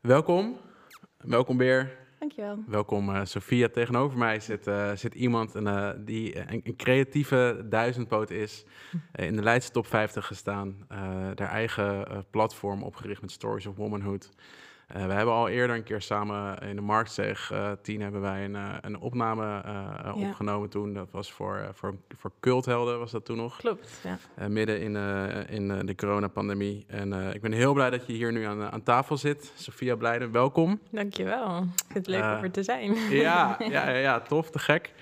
Welkom. Welkom weer. Dankjewel. Welkom uh, Sophia. Tegenover mij zit, uh, zit iemand een, uh, die een, een, creatieve duizendpoot is. in de Leidse top 50 gestaan. haar eigen platform opgericht met Stories of Womanhood. Uh, we hebben al eerder een keer samen in de Marktzeg uh, 10 hebben wij een, uh, een opname ja. opgenomen toen. Dat was voor, voor, voor culthelden was dat toen nog. Klopt, ja. midden in, in de coronapandemie. En ik ben heel blij dat je hier nu aan, aan tafel zit. Sophia Blijden, welkom. Dankjewel. Ik vind het leuk om er te zijn. Ja, ja, ja, tof, te gek.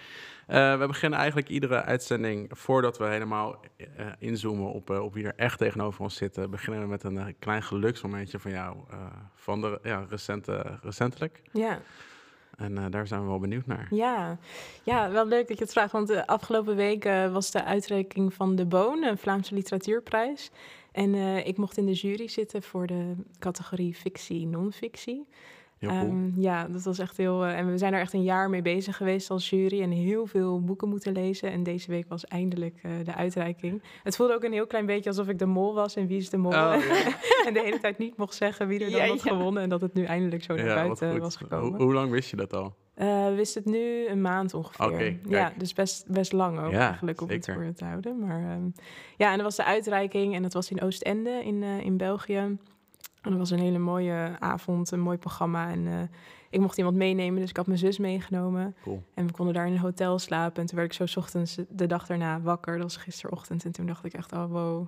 Uh, we beginnen eigenlijk iedere uitzending, voordat we helemaal uh, inzoomen op, uh, op wie er echt tegenover ons zit, beginnen we met een klein geluksmomentje van jou, van de ja, recente, recentelijk. Ja. En daar zijn we wel benieuwd naar. Ja. ja, wel leuk dat je het vraagt, want de afgelopen week was de uitreiking van de Boon, een Vlaamse literatuurprijs. En ik mocht in de jury zitten voor de categorie fictie, Um, ja, dat was echt heel. Uh, en we zijn er echt een jaar mee bezig geweest als jury en heel veel boeken moeten lezen. En deze week was eindelijk uh, de uitreiking. Het voelde ook een heel klein beetje alsof ik de mol was en wie is de mol. Oh, en de hele tijd niet mocht zeggen wie er dan ja, had ja. gewonnen. En dat het nu eindelijk zo naar buiten was gekomen. Ho hoe lang wist je dat al? Uh, we wisten het nu een maand ongeveer. Okay, ja, dus best, best lang ook eigenlijk om zeker. het voor te houden. Maar um, ja, en dat was de uitreiking en dat was in Oostende in, in België. En dat was een hele mooie avond, een mooi programma. En uh, ik mocht iemand meenemen, dus ik had mijn zus meegenomen. Cool. En we konden daar in een hotel slapen. En toen werd ik zo ochtends de dag daarna wakker. Dat was gisterochtend. En toen dacht ik echt, oh wow.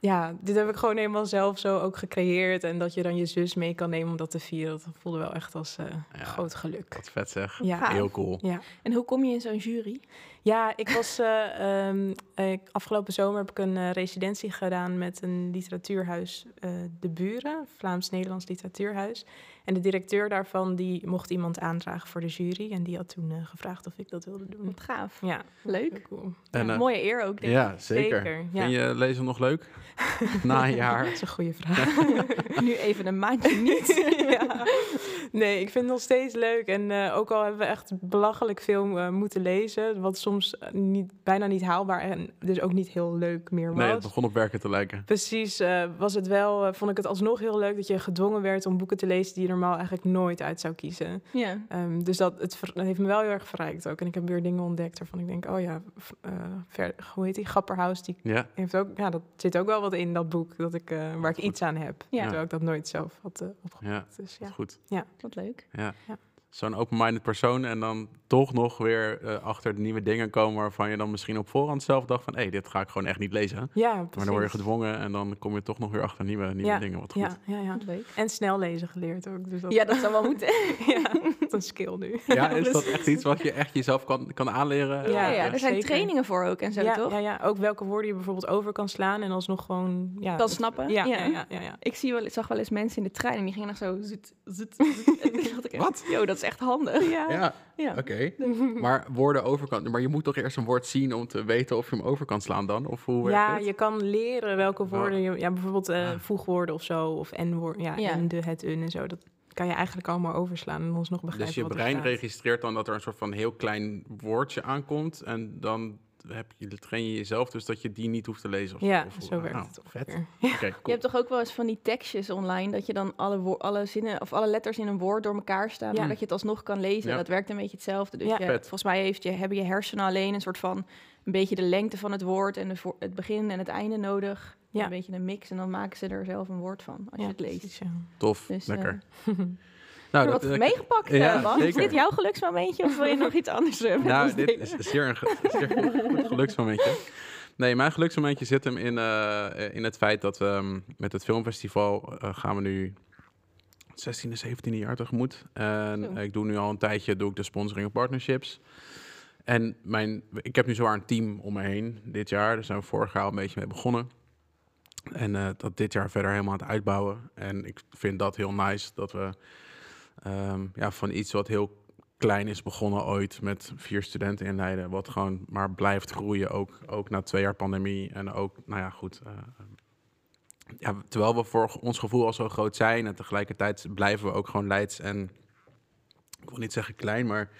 Ja, dit heb ik gewoon helemaal zelf zo ook gecreëerd. En dat je dan je zus mee kan nemen om dat te vieren. Dat voelde wel echt als uh, ja, groot geluk. Wat vet zeg. Ja. Heel cool. Ja. En hoe kom je in zo'n jury? Ja, ik was uh, um, ik, afgelopen zomer heb ik een uh, residentie gedaan met een literatuurhuis, uh, De Buren, Vlaams-Nederlands literatuurhuis. En de directeur daarvan die mocht iemand aandragen voor de jury. En die had toen gevraagd of ik dat wilde doen. Wat gaaf. Ja, leuk. Cool. En, ja, mooie eer ook, denk ja, ik. Zeker. zeker ja. Vind je lezen nog leuk? Na een jaar? dat is een goede vraag. nu even een maandje niet. ja. Nee, ik vind het nog steeds leuk. En uh, ook al hebben we echt belachelijk veel uh, moeten lezen, wat soms niet, bijna niet haalbaar en dus ook niet heel leuk meer was. Nee, het begon op werken te lijken. Precies, uh, was het wel, vond ik het alsnog heel leuk dat je gedwongen werd om boeken te lezen die je normaal eigenlijk nooit uit zou kiezen. Ja. Um, dus dat, het, dat heeft me wel heel erg verrijkt ook. En ik heb weer dingen ontdekt waarvan ik denk, oh ja, ver, hoe heet die? Grapperhaus, die ja. heeft ook, ja, dat zit ook wel wat in dat boek dat ik, waar ik iets aan heb. Ja. Terwijl ik dat nooit zelf had opgepakt. Ja, dus, ja. goed. Ja. Wat leuk. Ja. ja. Zo'n open-minded persoon en dan toch nog weer uh, achter de nieuwe dingen komen waarvan je dan misschien op voorhand zelf dacht van hé, hey, dit ga ik gewoon echt niet lezen. Ja, precies. Maar dan word je gedwongen en dan kom je toch nog weer achter nieuwe, nieuwe ja. dingen. Wat goed. Ja, ja, ja. Leuk. En snel lezen geleerd ook. Dus dat ja, dat zou wel moeten. ja, dat is een skill nu. Ja, is dat echt iets wat je echt jezelf kan, kan aanleren? Ja, ja, er zijn zeker. trainingen voor ook en zo, ja, toch? Ja, ja, ook welke woorden je bijvoorbeeld over kan slaan en alsnog gewoon... Ja, kan snappen. Ja, ja. Ja, ja, Ik zie wel, zag wel eens mensen in de trein en die gingen nog zo... Zut, zut, zut. Wat? Yo, dat is echt handig. Ja. Ja, ja. oké. Okay. maar woorden over kan... Maar je moet toch eerst een woord zien om te weten of je hem over kan slaan dan? Of hoe ja, het? je kan leren welke woorden... Je, ja, bijvoorbeeld uh, ah. voegwoorden of zo, of en-woorden. Ja, ja, en, de, het, un en zo. Dat kan je eigenlijk allemaal overslaan en ons nog begrijpen Dus je wat er brein staat. registreert dan dat er een soort van heel klein woordje aankomt... en dan heb je, train je jezelf dus dat je die niet hoeft te lezen. Of, ja, of, zo werkt nou, het vet. Okay, cool. Je hebt toch ook wel eens van die tekstjes online dat je dan alle, alle zinnen of alle letters in een woord door elkaar staan, Ja. maar dat je het alsnog kan lezen. Ja. Dat werkt een beetje hetzelfde. Dus Ja. je, volgens mij heeft je, hebben je hersenen alleen een soort van een beetje de lengte van het woord en de voor, het begin en het einde nodig. Ja. Een beetje een mix en dan maken ze er zelf een woord van als je het leest. ja. Tof, Dus, lekker. eh, nou, wat eh, meegepakt, ja, eh? Is dit jouw geluksmomentje of wil je nog iets anders eh, met Nou, dit delen? is zeer een goed geluksmomentje. Nee, mijn geluksmomentje zit hem in, eh, in het feit dat we um, met het filmfestival uh, gaan we nu 16e, 17e jaar tegemoet. En ik doe nu al een tijdje doe ik de sponsoring en partnerships. En mijn, ik heb nu zowaar een team om me heen dit jaar. Daar zijn we vorig jaar al een beetje mee begonnen. En uh, dat dit jaar verder helemaal aan het uitbouwen. En ik vind dat heel nice dat we um, ja, van iets wat heel klein is begonnen ooit met vier studenten in Leiden. Wat gewoon maar blijft groeien, ook, ook na twee jaar pandemie. En ook, nou ja, goed. Uh, ja, terwijl we voor ons gevoel al zo groot zijn en tegelijkertijd blijven we ook gewoon Leids en ik wil niet zeggen klein, maar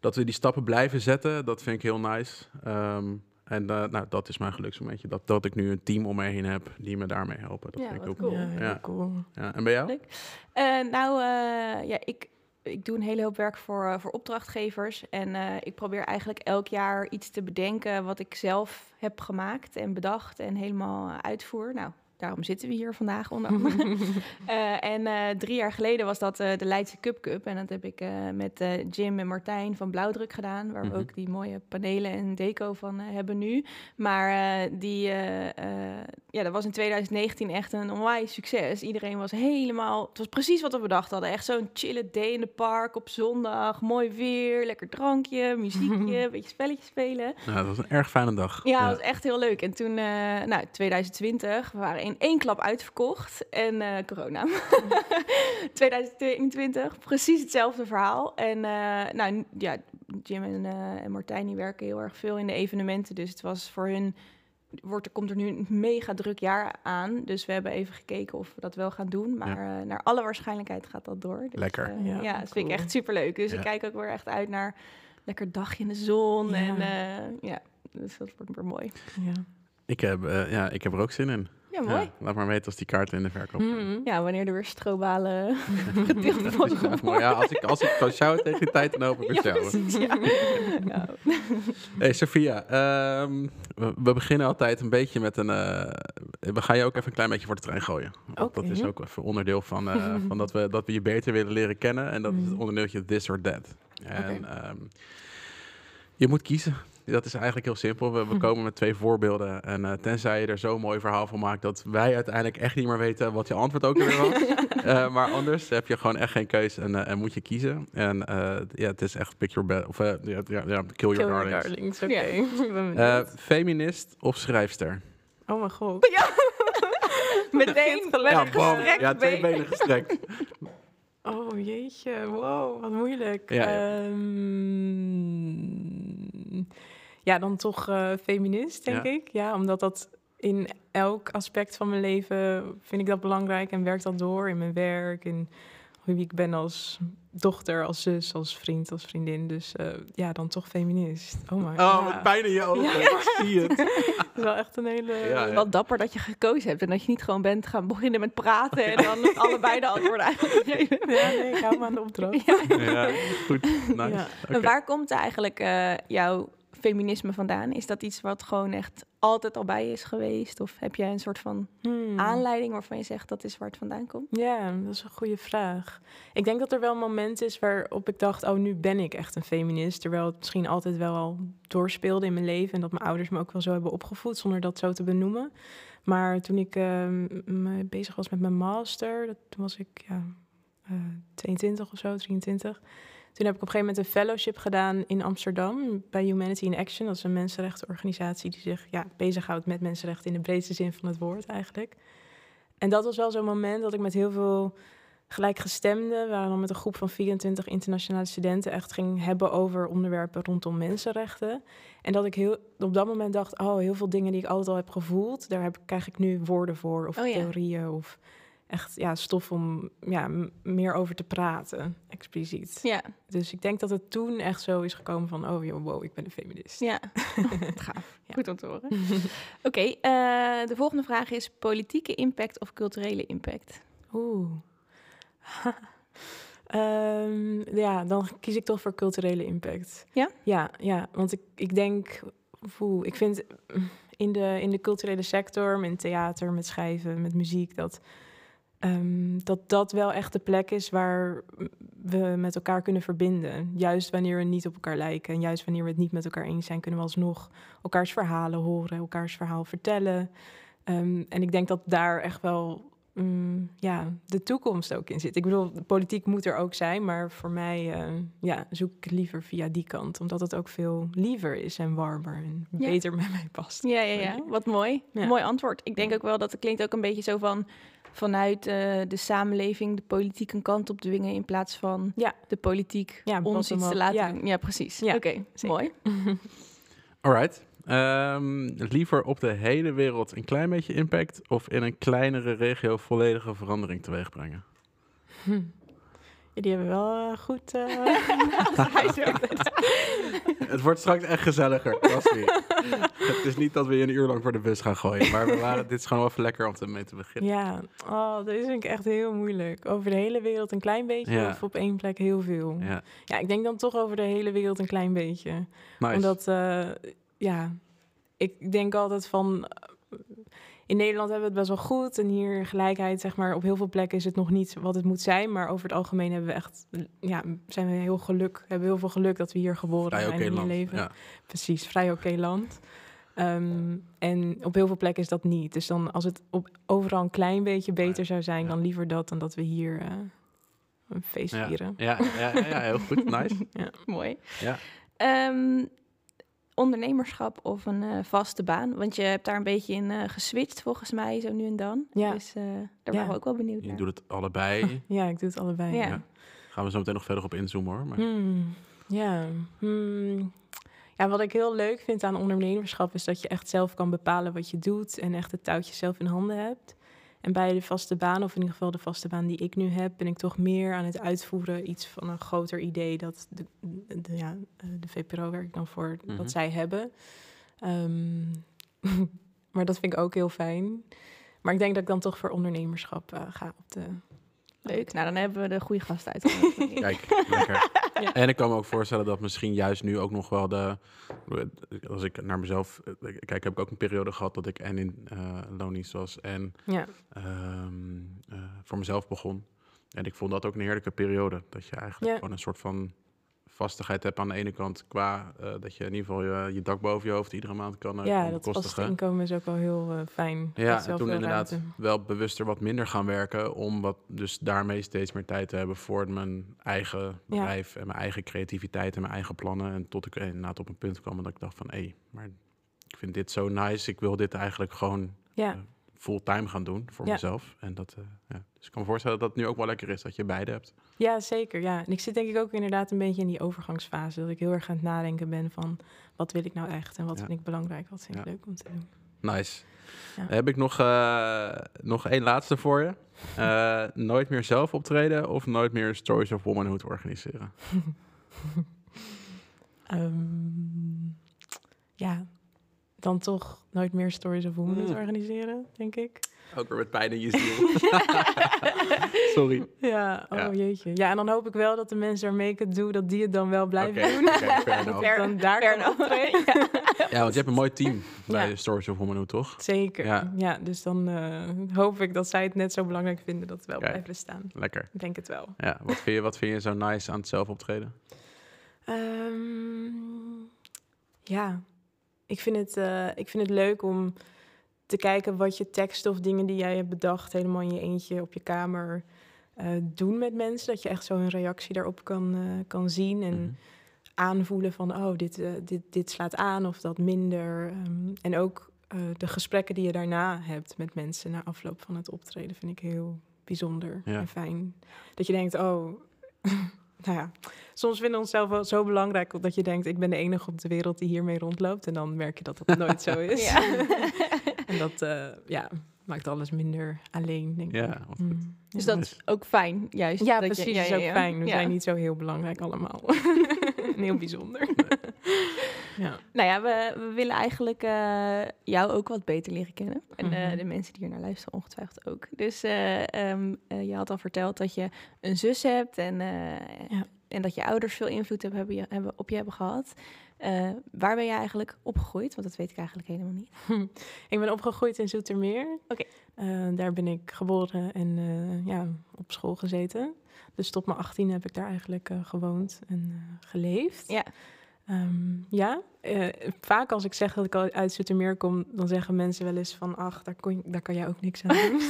dat we die stappen blijven zetten, dat vind ik heel nice. Um, En eh, nou, dat is mijn geluksmomentje. Dat, dat ik nu een team om me heen heb die me daarmee helpen. Dat Ja, vind ik ook cool. Ja, Ja. cool. Ja. En bij jou? Eh, nou, eh, ja, ik, ik doe een hele hoop werk voor, voor opdrachtgevers. En ik probeer eigenlijk elk jaar iets te bedenken wat ik zelf heb gemaakt en bedacht en helemaal uitvoer. Nou, daarom zitten we hier vandaag onder andere. Eh, en eh, drie jaar geleden was dat eh, de Leidse Cup Cup. En dat heb ik eh, met eh, Jim en Martijn van Blauwdruk gedaan. Waar Mhm. we ook die mooie panelen en deco van hebben nu. Maar eh, die, ja, dat was in 2019 echt een onwijs succes. Iedereen was helemaal... Het was precies wat we bedacht hadden. Echt zo'n chille day in de park op zondag. Mooi weer, lekker drankje, muziekje, een beetje spelletjes spelen. Nou, dat was een erg fijne dag. Ja, dat was echt heel leuk. En toen, eh nou, 2020, we waren in één klap uitverkocht. En eh, corona. 2021, precies hetzelfde verhaal. En eh, nou, ja, Jim en, eh, en Martijn die werken heel erg veel in de evenementen. Dus het was voor hun, wordt, er komt er nu een mega druk jaar aan. Dus we hebben even gekeken of we dat wel gaan doen. Maar eh, naar alle waarschijnlijkheid gaat dat door. Dus, Lekker. Ja, ja, dat vind ik echt superleuk. Dus Ja. ik kijk ook weer echt uit naar lekker dagje in de zon. Ja. En eh, ja, dus dat wordt weer mooi. Ja. Ik, heb, eh, ja, ik heb er ook zin in. Ja, mooi. Ja, laat maar weten als die kaarten in de verkoop zijn. Mhm. Ja, wanneer er weer strobalen gedeeld worden. Maar ja, als ik, als ik kan sjouwen tegen die tijd, dan hoop ik Ja, precies, ja. Ja. Hey Sophia, ehm, we, we beginnen altijd een beetje met een... eh, we gaan je ook even een klein beetje voor de trein gooien. Dat is ook even onderdeel van, eh, van dat, we, dat we je beter willen leren kennen. En dat is het Mhm. onderdeeltje this or that. En Oké. ehm, je moet kiezen. Dat is eigenlijk heel simpel. We, we komen met twee voorbeelden. En eh, tenzij je er zo'n mooi verhaal van maakt... dat wij uiteindelijk echt niet meer weten wat je antwoord ook weer was. Eh, maar anders heb je gewoon echt geen keus en, eh, en moet je kiezen. En eh, ja, het is echt pick your bed. Of ja, ja, ja, kill your Kill your darlings. darlings, oké. Eh, feminist of schrijfster? oh mijn god. Meteen met Ja, gestrekt Ja, twee benen gestrekt. Oh jeetje, wow, wat moeilijk. Ja, ja. Ehm, ja, dan toch eh, feminist, denk Ja. ik. Ja, omdat dat in elk aspect van mijn leven vind ik dat belangrijk en werkt dat door in mijn werk, in wie ik ben als dochter, als zus, als vriend, als vriendin. Dus eh, ja, dan toch feminist. Oh my Oh, ja. pijn in je ogen. Ja. Ik zie het. Dat is wel echt een hele... Ja, ja. Wel dapper dat je gekozen hebt en dat je niet gewoon bent gaan beginnen met praten en dan allebei de antwoorden eigenlijk geven. Ja, nee, ik hou me aan de opdracht. Ja, goed. Nice. En waar komt eigenlijk eh, jouw feminisme vandaan? Is dat iets wat gewoon echt altijd al bij is geweest? Of heb jij een soort van Hmm. aanleiding waarvan je zegt dat is waar het vandaan komt? Ja, dat is een goede vraag. Ik denk dat er wel een moment is waarop ik dacht, oh, nu ben ik echt een feminist. Terwijl het misschien altijd wel al doorspeelde in mijn leven. En dat mijn ouders me ook wel zo hebben opgevoed, zonder dat zo te benoemen. Maar toen ik ehm, me bezig was met mijn master, dat, toen was ik ja, eh, 22 of zo, 23. Toen heb ik op een gegeven moment een fellowship gedaan in Amsterdam bij Humanity in Action. Dat is een mensenrechtenorganisatie die zich ja, bezighoudt met mensenrechten in de breedste zin van het woord eigenlijk. En dat was wel zo'n moment dat ik met heel veel gelijkgestemden, we waren dan met een groep van 24 internationale studenten, echt ging hebben over onderwerpen rondom mensenrechten. En dat ik heel, op dat moment dacht, oh, heel veel dingen die ik altijd al heb gevoeld, daar heb, krijg ik nu woorden voor, of Oh ja. theorieën, of echt ja, stof om ja, meer over te praten, expliciet. Ja, Dus ik denk dat het toen echt zo is gekomen van, oh joh, wow, ik ben een feminist. ja. Gaaf. Ja. Goed om te horen. Oké, eh, de volgende vraag is politieke impact of culturele impact? Oeh. Ehm, ja, dan kies ik toch voor culturele impact. Ja? Ja, ja want ik, ik denk, oeh, ik vind in de, in de culturele sector, met theater, met schrijven, met muziek, dat, ehm, dat dat wel echt de plek is waar we met elkaar kunnen verbinden. Juist wanneer we niet op elkaar lijken en juist wanneer we het niet met elkaar eens zijn, kunnen we alsnog elkaars verhalen horen, elkaars verhaal vertellen. Ehm, en ik denk dat daar echt wel mm, ja, de toekomst ook in zit. Ik bedoel, de politiek moet er ook zijn, maar voor mij eh, ja, zoek ik liever via die kant, omdat het ook veel liever is en warmer en Ja. beter met mij past. Ja, ja, ja. Wat mooi. Ja. Mooi antwoord. Ik denk ook wel dat het klinkt ook een beetje zo van vanuit eh, de samenleving de politiek een kant op dwingen in plaats van Ja. de politiek Ja, ons iets te laten Ja. doen. Ja, precies. Ja, Oké, mooi. Alright. Ehm, liever op de hele wereld een klein beetje impact... of in een kleinere regio volledige verandering teweeg brengen? Hm. Ja, die hebben wel eh, goed... eh, Het wordt straks echt gezelliger. Het is niet dat we je een uur lang voor de bus gaan gooien. Maar we waren, dit is gewoon wel even lekker om te mee te beginnen. ja, oh, dat vind ik echt heel moeilijk. Over de hele wereld een klein beetje Ja. of op één plek heel veel? Ja, Ja, ik denk dan toch over de hele wereld een klein beetje. nice. Omdat, eh, ja, ik denk altijd van... In Nederland hebben we het best wel goed. En hier gelijkheid, zeg maar, op heel veel plekken is het nog niet wat het moet zijn. Maar over het algemeen hebben we echt, ja, zijn we heel geluk. Hebben we heel veel geluk dat we hier geboren Vrij zijn oké en hier land. leven. Ja. Precies, vrij oké land. Ehm, en op heel veel plekken is dat niet. Dus dan als het op, overal een klein beetje beter zou zijn, Ja. dan liever dat dan dat we hier eh, een feest Ja. vieren. Ja, ja, ja, heel goed. Nice. Mooi. Ja. Ehm, ondernemerschap of een eh, vaste baan? Want je hebt daar een beetje in eh, geswitcht volgens mij, zo nu en dan. Ja. Dus eh, daar Ja. waren we ook wel benieuwd Je naar. doet het allebei. Ja, ik doe het allebei. Ja. ja. Gaan we zo meteen nog verder op inzoomen hoor. Maar, Hmm, ja. Hmm. ja, wat ik heel leuk vind aan ondernemerschap is dat je echt zelf kan bepalen wat je doet en echt het touwtje zelf in handen hebt. En bij de vaste baan, of in ieder geval de vaste baan die ik nu heb, ben ik toch meer aan het uitvoeren iets van een groter idee dat de, de, ja, eh, de VPRO werk ik dan voor, Mhm. dat zij hebben. Ehm, maar dat vind ik ook heel fijn. Maar ik denk dat ik dan toch voor ondernemerschap eh, ga op de. Leuk. Nou, dan hebben we de goede gast uitgenodigd. Kijk, lekker. Ja. En ik kan me ook voorstellen dat misschien juist nu ook nog wel de... Als ik naar mezelf kijk, heb ik ook een periode gehad dat ik en in loondienst was en Ja, ehm, eh, voor mezelf begon. En ik vond dat ook een heerlijke periode. Dat je eigenlijk Ja. gewoon een soort van vastigheid hebt aan de ene kant qua eh, dat je in ieder geval je, je dak boven je hoofd iedere maand kan, eh, ja dat vaste inkomen is ook wel heel eh, fijn. Ja, en toen inderdaad ruimte. wel bewuster wat minder gaan werken. Om wat, dus daarmee steeds meer tijd te hebben voor mijn eigen bedrijf. En mijn eigen creativiteit en mijn eigen plannen. En tot ik inderdaad op een punt kwam dat ik dacht van... hé, maar ik vind dit zo nice. Ik wil dit eigenlijk gewoon Ja, fulltime gaan doen voor Ja. mezelf. En dat, eh, ja. Dus ik kan me voorstellen dat het nu ook wel lekker is dat je beide hebt. ja, zeker. Ja. En ik zit denk ik ook inderdaad een beetje in die overgangsfase. Dat ik heel erg aan het nadenken ben van wat wil ik nou echt en wat Ja. vind ik belangrijk, wat vind ik leuk om te doen. Nice. Heb ik nog, eh, nog één laatste voor je. Eh, nooit meer zelf optreden of nooit meer Stories of Womanhood organiseren? Ehm, ja, dan toch nooit meer Stories of Women Mm. organiseren, denk ik. Ook weer met pijn in je ziel. Sorry. Ja, oh Ja. jeetje. Ja, en dan hoop ik wel dat de mensen waarmee ik het doe, dat die het dan wel blijven doen. Dat ik dan daar Fair kan optreden. Ja, want je hebt een mooi team bij Ja. Stories of Womanhood, toch? Zeker. Ja. Ja, dus dan eh, hoop ik dat zij het net zo belangrijk vinden dat het wel Kijk. blijft bestaan. Lekker. Ik denk het wel. Ja, wat vind je, wat vind je zo nice aan het zelf optreden? Ehm, ja, ik vind, het, eh, ik vind het leuk om te kijken wat je teksten of dingen die jij hebt bedacht, helemaal in je eentje op je kamer, eh, doen met mensen. Dat je echt zo een reactie daarop kan, eh, kan zien en Mhm. aanvoelen van, oh, dit, dit, dit slaat aan of dat minder. Ehm, en ook de gesprekken die je daarna hebt met mensen na afloop van het optreden vind ik heel bijzonder Ja. en fijn. Dat je denkt, oh, nou ja, soms vinden we onszelf wel zo belangrijk dat je denkt, ik ben de enige op de wereld die hiermee rondloopt. En dan merk je dat dat nooit zo is. Ja. en dat eh, ja, maakt alles minder alleen, denk ik. Ja, goed. Mm, Dus ja. dat is ook fijn, juist. Ja, dat je- precies. ja, is ook ja. fijn. We Ja. zijn niet zo heel belangrijk allemaal. En heel bijzonder. Ja. Nou ja, we, we willen eigenlijk eh, jou ook wat beter leren kennen. En eh, Mhm. de mensen die hier naar luisteren ongetwijfeld ook. Dus eh, ehm, eh, je had al verteld dat je een zus hebt en, Ja. en dat je ouders veel invloed hebben, hebben, op je hebben gehad. Eh, waar ben je eigenlijk opgegroeid? Want dat weet ik eigenlijk helemaal niet. Ik ben opgegroeid in Zoetermeer. Oké. Daar ben ik geboren en ja, op school gezeten. Dus tot mijn 18 heb ik daar eigenlijk gewoond en geleefd. Ja. Ehm, ja, eh, vaak als ik zeg dat ik uit Zoetermeer kom, dan zeggen mensen wel eens van... ach, daar, kon, daar kan jij ook niks aan doen.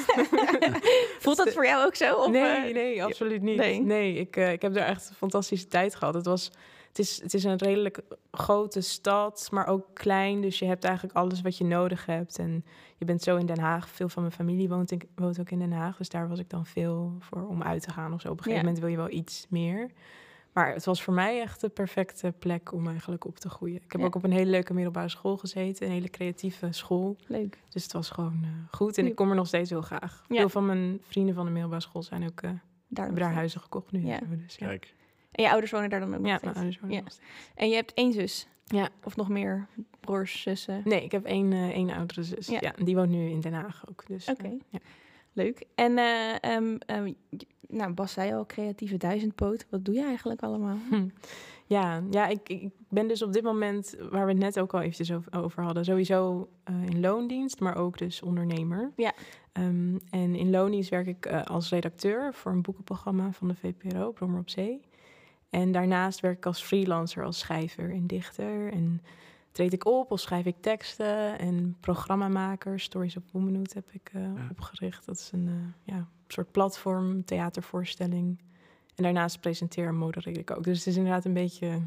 Voelt dat voor jou ook zo? Of, nee, eh, nee, absoluut niet. nee? Nee, ik, eh, ik heb daar echt een fantastische tijd gehad. Het, was, het, is, het is een redelijk grote stad, maar ook klein. Dus je hebt eigenlijk alles wat je nodig hebt. En je bent zo in Den Haag. Veel van mijn familie woont, in, woont ook in Den Haag. Dus daar was ik dan veel voor om uit te gaan of zo. Op een gegeven Ja. moment wil je wel iets meer. Maar het was voor mij echt de perfecte plek om eigenlijk op te groeien. Ik heb Ja. ook op een hele leuke middelbare school gezeten. Een hele creatieve school. Leuk. Dus het was gewoon eh, goed. En ik kom er nog steeds heel graag. Ja. Veel van mijn vrienden van de middelbare school zijn ook eh, We hebben daar huizen gekocht nu. Ja. Dus, ja. Kijk, En je ouders wonen daar dan ook nog Ja, steeds? mijn ouders wonen Ja. nog steeds. En je hebt één zus? Ja. Of nog meer broers, zussen? Nee, ik heb één, eh, één oudere zus. Ja. Die woont nu in Den Haag ook. Dus, Oké. ja. Leuk. En eh, ehm, ehm, nou, Bas zei al, creatieve duizendpoot. Wat doe je eigenlijk allemaal? Hm. Ja, ja ik, ik ben dus op dit moment, waar we het net ook al eventjes over, over hadden, sowieso eh, in loondienst, maar ook dus ondernemer. Ja. Ehm, en in loondienst werk ik eh, als redacteur voor een boekenprogramma van de VPRO, Brommer op Zee. En daarnaast werk ik als freelancer, als schrijver en dichter. En treed ik op of schrijf ik teksten en programmamaker, Stories of Womanhood heb ik eh, Ja. opgericht. Dat is een eh, ja, soort platform, theatervoorstelling. En daarnaast presenteer en modereer ik ook. Dus het is inderdaad een beetje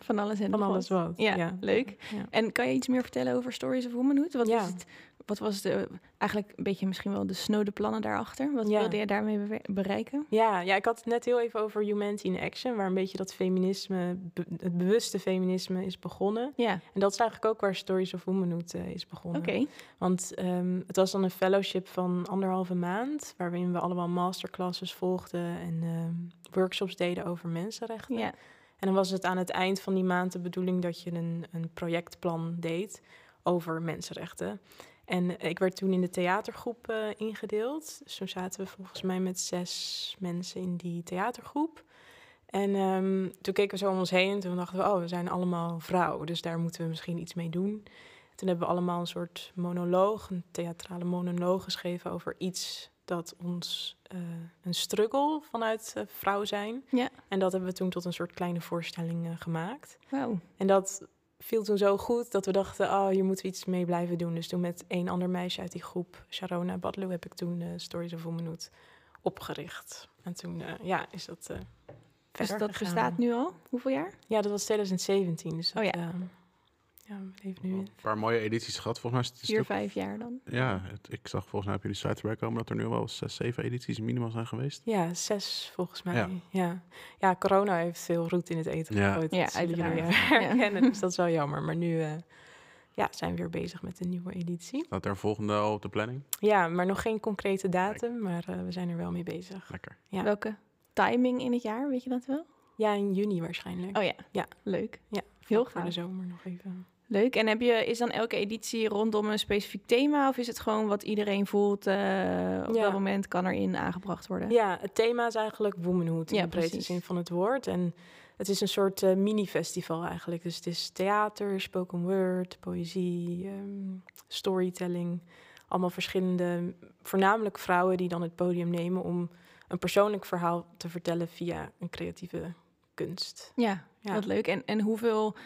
Van alles en van nog alles wat. wat. Ja, leuk. Ja. En kan je iets meer vertellen over Stories of Womanhood? Wat, Ja. is het, wat was de, eigenlijk een beetje misschien wel de snode plannen daarachter? Wat Ja. wilde je daarmee bereiken? Ja, ja, ik had het net heel even over Humanity in Action, waar een beetje dat feminisme, be- het bewuste feminisme is begonnen. Ja, En dat is eigenlijk ook waar Stories of Womanhood eh, is begonnen. oké. Want ehm, het was dan een fellowship van anderhalve maand, waarin we allemaal masterclasses volgden en ehm, workshops deden over mensenrechten. Ja. En dan was het aan het eind van die maand de bedoeling dat je een, een projectplan deed over mensenrechten. En ik werd toen in de theatergroep eh, ingedeeld. Dus toen zaten we volgens mij met zes mensen in die theatergroep. En ehm, toen keken we zo om ons heen en toen dachten we, oh, we zijn allemaal vrouwen, dus daar moeten we misschien iets mee doen. Toen hebben we allemaal een soort monoloog, een theatrale monoloog geschreven over iets dat ons eh, een struggle vanuit eh, vrouw zijn. Ja. En dat hebben we toen tot een soort kleine voorstelling gemaakt. Wauw. En dat viel toen zo goed dat we dachten, oh, hier moeten we iets mee blijven doen. Dus toen met één ander meisje uit die groep, Sharona Badloo, heb ik toen eh, Stories of Womanhood opgericht. En toen, eh, ja, is dat eh Dus dat gegaan. bestaat nu al? Hoeveel jaar? Ja, dat was 2017. Dus Oh ja. Ja, we leven nu in. een paar mooie edities gehad. Volgens mij is het een Vier, stuk- vijf jaar dan? Ja, het- ik zag volgens mij op jullie site erbij komen dat er nu wel zes, zeven edities minimaal zijn geweest. Ja, zes volgens mij. Ja. Ja. Ja. corona heeft veel roet in het eten Ja. gegooid. Ja, jullie herkennen. Dus dat is wel jammer. Maar nu eh, ja, zijn we weer bezig met een nieuwe editie. Staat er een volgende al op de planning? Ja, maar nog geen concrete datum. Maar eh, we zijn er wel mee bezig. Lekker. Ja. Welke timing in het jaar, weet je dat wel? Ja, in juni waarschijnlijk. Oh ja, Ja. leuk. Ja, Heel Voor de gaaf. zomer nog even. Leuk. En heb je, is dan elke editie rondom een specifiek thema? Of is het gewoon wat iedereen voelt eh, op Ja. dat moment kan erin aangebracht worden? Ja, het thema is eigenlijk womanhood in Ja, de breedste zin van het woord. En het is een soort eh, mini-festival eigenlijk. Dus het is theater, spoken word, poëzie, ehm, storytelling. Allemaal verschillende, voornamelijk vrouwen die dan het podium nemen om een persoonlijk verhaal te vertellen via een creatieve kunst. Ja, Ja. wat leuk. En, en hoeveel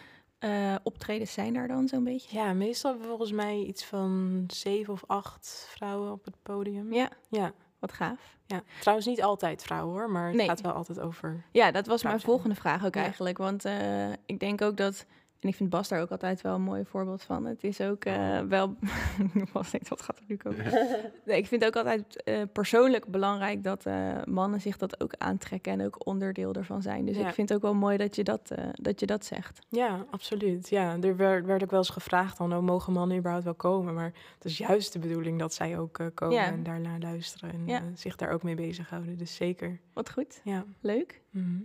optredens zijn daar dan zo'n beetje? Ja, meestal hebben we volgens mij iets van zeven of acht vrouwen op het podium. Ja, Ja, wat gaaf. ja. trouwens niet altijd vrouwen hoor, maar het Nee. gaat wel altijd over. Ja, dat was mijn volgende vraag ook Ja. eigenlijk. Want eh, ik denk ook dat... En ik vind Bas daar ook altijd wel een mooi voorbeeld van. Het is ook eh, wel... Bas denkt, wat gaat er nu komen? Nee, ik vind het ook altijd eh, persoonlijk belangrijk dat eh, mannen zich dat ook aantrekken en ook onderdeel ervan zijn. Dus Ja. ik vind het ook wel mooi dat je dat, dat, je dat zegt. Ja, absoluut. Ja, er werd, werd ook wel eens gevraagd dan, oh, mogen mannen überhaupt wel komen? Maar het is juist de bedoeling dat zij ook komen Ja. en daar naar luisteren en Ja. zich daar ook mee bezighouden. Dus zeker. Wat goed, Ja. leuk. Mhm.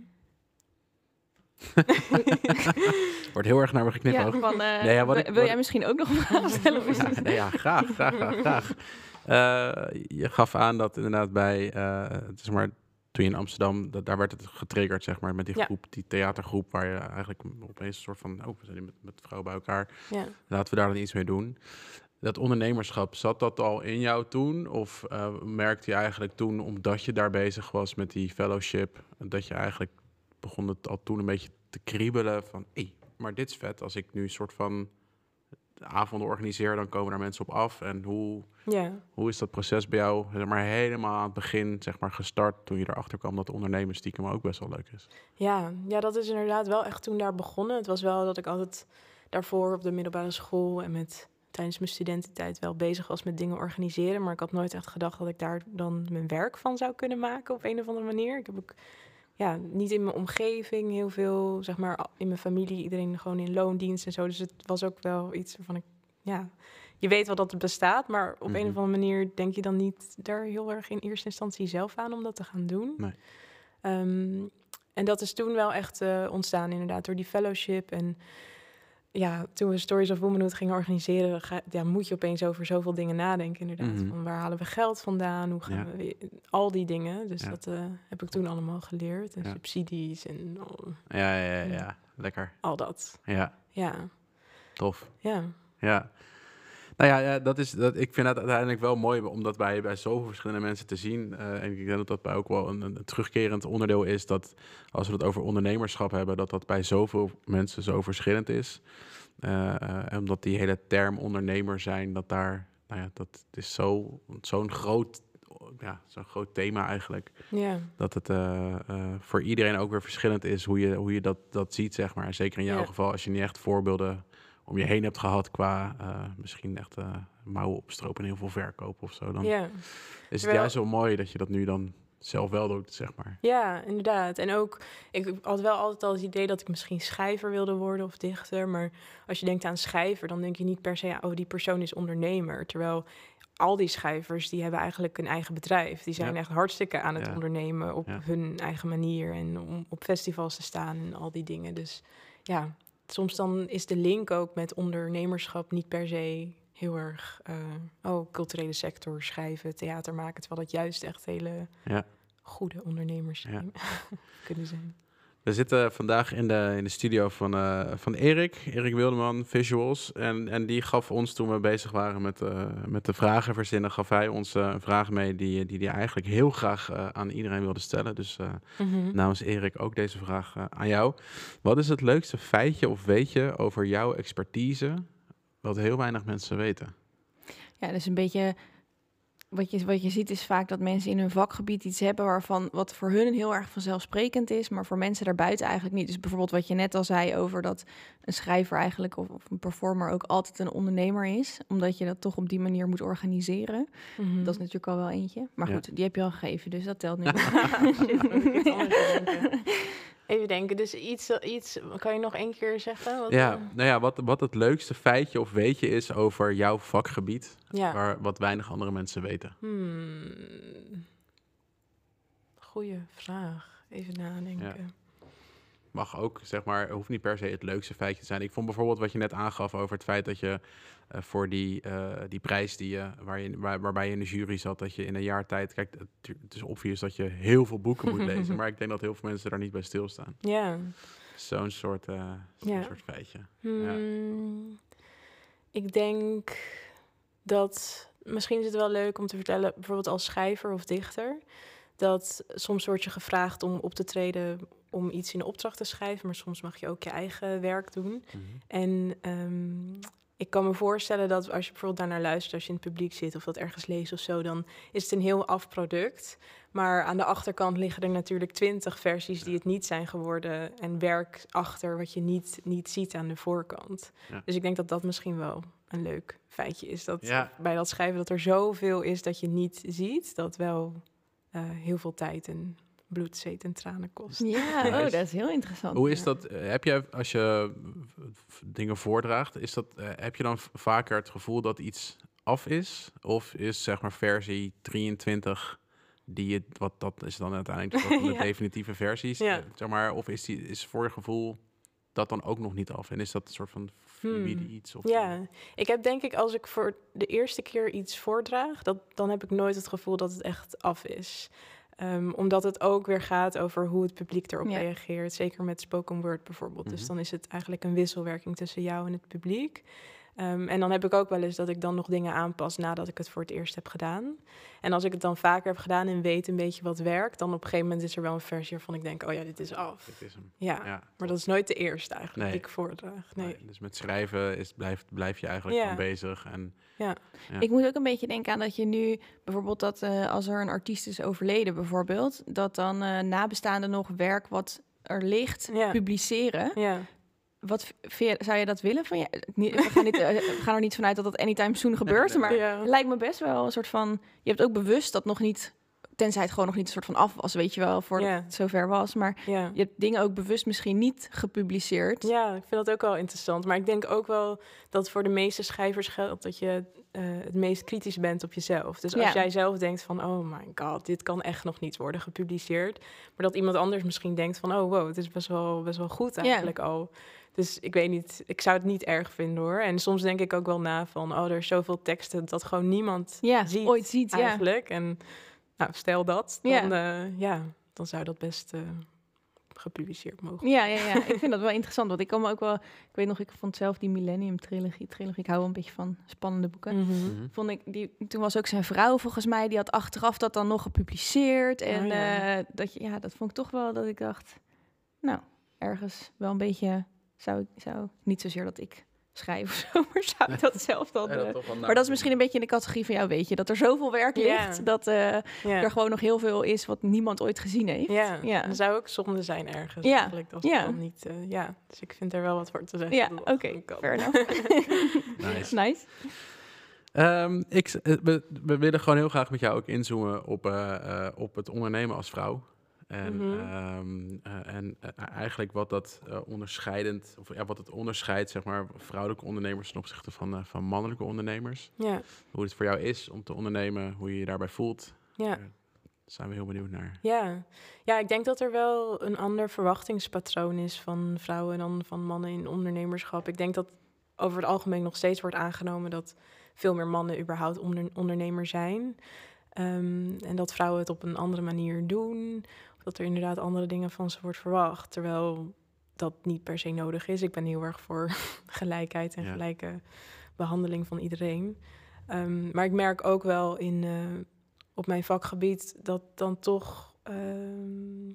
Wordt heel erg naar me. Ja, van, eh, Nee, ja, wil- ik- wil wat jij misschien ook nog een vraag stellen? Ja, nee, ja, graag, graag, graag, graag. Eh, je gaf aan dat inderdaad bij, eh, het is maar toen je in Amsterdam, dat, daar werd het getriggerd, zeg maar, met die Ja. groep, die theatergroep, waar je eigenlijk opeens een soort van, oh, we zijn hier met, met vrouwen bij elkaar, ja. laten we daar dan iets mee doen. Dat ondernemerschap, zat dat al in jou toen? Of eh, merkte je eigenlijk toen, omdat je daar bezig was met die fellowship, dat je eigenlijk begon het al toen een beetje te kriebelen van, hé, maar dit is vet. Als ik nu een soort van avonden organiseer, dan komen daar mensen op af. En hoe, ja. hoe is dat proces bij jou zeg maar, helemaal aan het begin zeg maar, gestart, toen je erachter kwam dat ondernemen stiekem ook best wel leuk is? Ja, ja, dat is inderdaad wel echt toen daar begonnen. Het was wel dat ik altijd daarvoor op de middelbare school en met tijdens mijn studententijd wel bezig was met dingen organiseren. Maar ik had nooit echt gedacht dat ik daar dan mijn werk van zou kunnen maken op een of andere manier. Ik heb ook ja, niet in mijn omgeving heel veel, zeg maar, in mijn familie, iedereen gewoon in loondienst en zo. Dus het was ook wel iets waarvan ik ja, je weet wel dat het bestaat, maar op een Mhm. of andere manier denk je dan niet daar heel erg in eerste instantie zelf aan om dat te gaan doen. Nee. Ehm, en dat is toen wel echt eh, ontstaan, inderdaad, door die fellowship. En ja, toen we Stories of Womanhood gingen organiseren, ga, ja, moet je opeens over zoveel dingen nadenken, inderdaad. Mhm. Van waar halen we geld vandaan? Hoe gaan Ja. we al die dingen. Dus Ja. dat eh, heb ik toen allemaal geleerd. En subsidies en ja, ja, Ja. ja. lekker. al dat. Ja, Ja, tof. ja. Ja. Nou ja, ja dat is, dat, ik vind het uiteindelijk wel mooi om dat bij, bij zoveel verschillende mensen te zien. Eh, en ik denk dat dat bij ook wel een, een terugkerend onderdeel is dat als we het over ondernemerschap hebben, dat dat bij zoveel mensen zo verschillend is. En omdat die hele term ondernemer zijn, dat daar, nou ja, dat is zo, zo'n groot, ja, zo'n groot thema eigenlijk. Ja, Dat het voor iedereen ook weer verschillend is hoe je, hoe je dat, dat ziet, zeg maar. Zeker in jouw geval, als je niet echt voorbeelden om je heen hebt gehad qua eh, misschien echt eh, mouwen opstropen en heel veel verkoop of zo. Dan ja. is het juist wel mooi dat je dat nu dan zelf wel doet, zeg maar. Ja, inderdaad. En ook, ik had wel altijd al het idee dat ik misschien schrijver wilde worden of dichter. Maar als je denkt aan schrijver, dan denk je niet per se, oh, die persoon is ondernemer. Terwijl al die schrijvers, die hebben eigenlijk een eigen bedrijf. Die zijn Ja. echt hartstikke aan het Ja. ondernemen op Ja. hun eigen manier. En om op festivals te staan en al die dingen. Dus ja, soms dan is de link ook met ondernemerschap niet per se heel erg, eh, oh, culturele sector, schrijven, theater maken. Terwijl dat juist echt hele Ja. goede ondernemers Ja. kunnen zijn. We zitten vandaag in de, in de studio van, eh, van Erik, Erik Wildeman, Visuals. En, en die gaf ons, toen we bezig waren met, eh, met de vragen verzinnen, gaf hij ons eh, een vraag mee die die, die hij eigenlijk heel graag aan iedereen wilde stellen. Dus Mhm. namens Erik ook deze vraag aan jou. Wat is het leukste feitje of weetje over jouw expertise, wat heel weinig mensen weten? Ja, dus een beetje wat je, wat je ziet is vaak dat mensen in hun vakgebied iets hebben waarvan wat voor hun heel erg vanzelfsprekend is, maar voor mensen daarbuiten eigenlijk niet. Dus bijvoorbeeld wat je net al zei over dat een schrijver eigenlijk of, of een performer ook altijd een ondernemer is, omdat je dat toch op die manier moet organiseren. Mhm. Dat is natuurlijk al wel eentje. Maar Ja. goed, die heb je al gegeven, dus dat telt nu. Even denken, dus iets, iets, kan je nog één keer zeggen? Wat, Ja, eh, nou ja, wat, wat het leukste feitje of weetje is over jouw vakgebied, ja. waar, wat weinig andere mensen weten. Hmm. Goeie vraag. Even nadenken. Mag ook, zeg maar, hoeft niet per se het leukste feitje te zijn. Ik vond bijvoorbeeld wat je net aangaf over het feit dat je eh, voor die, eh, die prijs die je, waar je, waar, waarbij je in de jury zat, dat je in een jaar tijd, kijk, het, het is obvious dat je heel veel boeken moet lezen, maar ik denk dat heel veel mensen daar niet bij stilstaan. Ja. Zo'n soort, zo'n Ja. soort feitje. Hmm. Ik denk dat misschien is het wel leuk om te vertellen, bijvoorbeeld als schrijver of dichter, dat soms word je gevraagd om op te treden om iets in de opdracht te schrijven, maar soms mag je ook je eigen werk doen. En ehm, ik kan me voorstellen dat als je bijvoorbeeld daarnaar luistert, als je in het publiek zit of dat ergens leest of zo, dan is het een heel af product. Maar aan de achterkant liggen er natuurlijk twintig versies die het niet zijn geworden en werk achter wat je niet, niet ziet aan de voorkant. Ja. Dus ik denk dat dat misschien wel een leuk feitje is. Dat Ja. bij dat schrijven dat er zoveel is dat je niet ziet, dat wel eh, heel veel tijd en bloed, zweet en tranen kost. Ja, oh, dat is heel interessant. Hoe is Ja. dat? eh, Heb je, als je eh, dingen voordraagt, is dat, eh, heb je dan vaker het gevoel dat iets af is? Of is zeg maar versie 23 die je, wat dat is dan uiteindelijk de Ja. definitieve versies, Ja. zeg maar, of is die is voor je gevoel dat dan ook nog niet af? En is dat een soort van fluïde Hmm. iets? Of Ja, ik heb denk ik als ik voor de eerste keer iets voordraag, dat, dan heb ik nooit het gevoel dat het echt af is. Ehm, omdat het ook weer gaat over hoe het publiek erop Ja. reageert. Zeker met spoken word bijvoorbeeld. Dus Mhm. dan is het eigenlijk een wisselwerking tussen jou en het publiek. Ehm, en dan heb ik ook wel eens dat ik dan nog dingen aanpas nadat ik het voor het eerst heb gedaan. En als ik het dan vaker heb gedaan en weet een beetje wat werkt, dan op een gegeven moment is er wel een versie waarvan ik denk, oh ja, dit is af. Dit is hem. Ja, Ja, maar dat is nooit de eerste eigenlijk Nee. die ik voordraag. Nee. Nee, dus met schrijven is, blijf, blijf je eigenlijk Ja. gewoon bezig. En, Ja. Ik moet ook een beetje denken aan dat je nu bijvoorbeeld dat eh, als er een artiest is overleden bijvoorbeeld, dat dan eh nabestaanden nog werk wat er ligt Ja. publiceren. Ja. Wat zou je dat willen van je? We, gaan niet, eh, we gaan er niet vanuit dat dat anytime soon gebeurt, maar Ja. lijkt me best wel een soort van. Je hebt ook bewust dat nog niet tenzij het gewoon nog niet een soort van af was, weet je wel, voordat Ja. het zover was. Maar Ja. je hebt dingen ook bewust misschien niet gepubliceerd. Ja, ik vind dat ook wel interessant. Maar ik denk ook wel dat voor de meeste schrijvers geldt dat je eh, het meest kritisch bent op jezelf. Dus als Ja. jij zelf denkt van, oh my god, dit kan echt nog niet worden gepubliceerd. Maar dat iemand anders misschien denkt van, oh wow, het is best wel, best wel goed Ja. eigenlijk al. Dus ik weet niet, ik zou het niet erg vinden hoor. En soms denk ik ook wel na van, oh, er is zoveel teksten dat gewoon niemand Ja, ziet ooit ziet, ja. eigenlijk. En nou, stel dat, dan, Ja. ja. ja, dan zou dat best eh, gepubliceerd mogen. Ja, ja, ja. ik vind dat wel interessant. Want ik kan me ook wel... Ik weet nog, ik vond zelf die Millennium Trilogie... trilogie ik hou wel een beetje van spannende boeken. Mhm. Mhm. Vond ik, die, toen was ook zijn vrouw volgens mij... die had achteraf dat dan nog gepubliceerd. En Oh, ja. eh, dat, je- ja, dat vond ik toch wel dat ik dacht... Nou, ergens wel een beetje... Zou, ik- zou niet zozeer dat ik schrijf of zo... maar zou ik dat zelf dan... Dat eh, maar dat is misschien een beetje in de categorie van jou, weet je. Dat er zoveel werk Ja. ligt... dat eh, Ja. er gewoon nog heel veel is... wat niemand ooit gezien heeft. Ja, Ja. dat zou ook zonde zijn ergens Ja, eigenlijk. Ja. ja. Dan niet, eh, ja, dus ik vind er wel wat voor te zeggen. Ja, oké, kan. fair enough. Nice. nice. Ehm, ik, we, we willen gewoon heel graag met jou ook inzoomen op, eh, eh, op het ondernemen als vrouw. En, Mhm. ehm, eh, en eh, eigenlijk wat dat eh, onderscheidend, of ja, wat het onderscheidt, zeg maar, vrouwelijke ondernemers ten opzichte van, van mannelijke ondernemers. Ja, Hoe het voor jou is om te ondernemen, hoe je je daarbij voelt. ja. Daar zijn we heel benieuwd naar. Ja. ja, ik denk dat er wel een ander verwachtingspatroon is van vrouwen dan van mannen in ondernemerschap. Ik denk dat over het algemeen nog steeds wordt aangenomen dat veel meer mannen überhaupt onder, ondernemer zijn. Ehm, en dat vrouwen het op een andere manier doen. Dat er inderdaad andere dingen van ze wordt verwacht. Terwijl dat niet per se nodig is. Ik ben heel erg voor gelijkheid en Ja. gelijke behandeling van iedereen. Ehm, maar ik merk ook wel in, eh, op mijn vakgebied dat dan toch. ehm,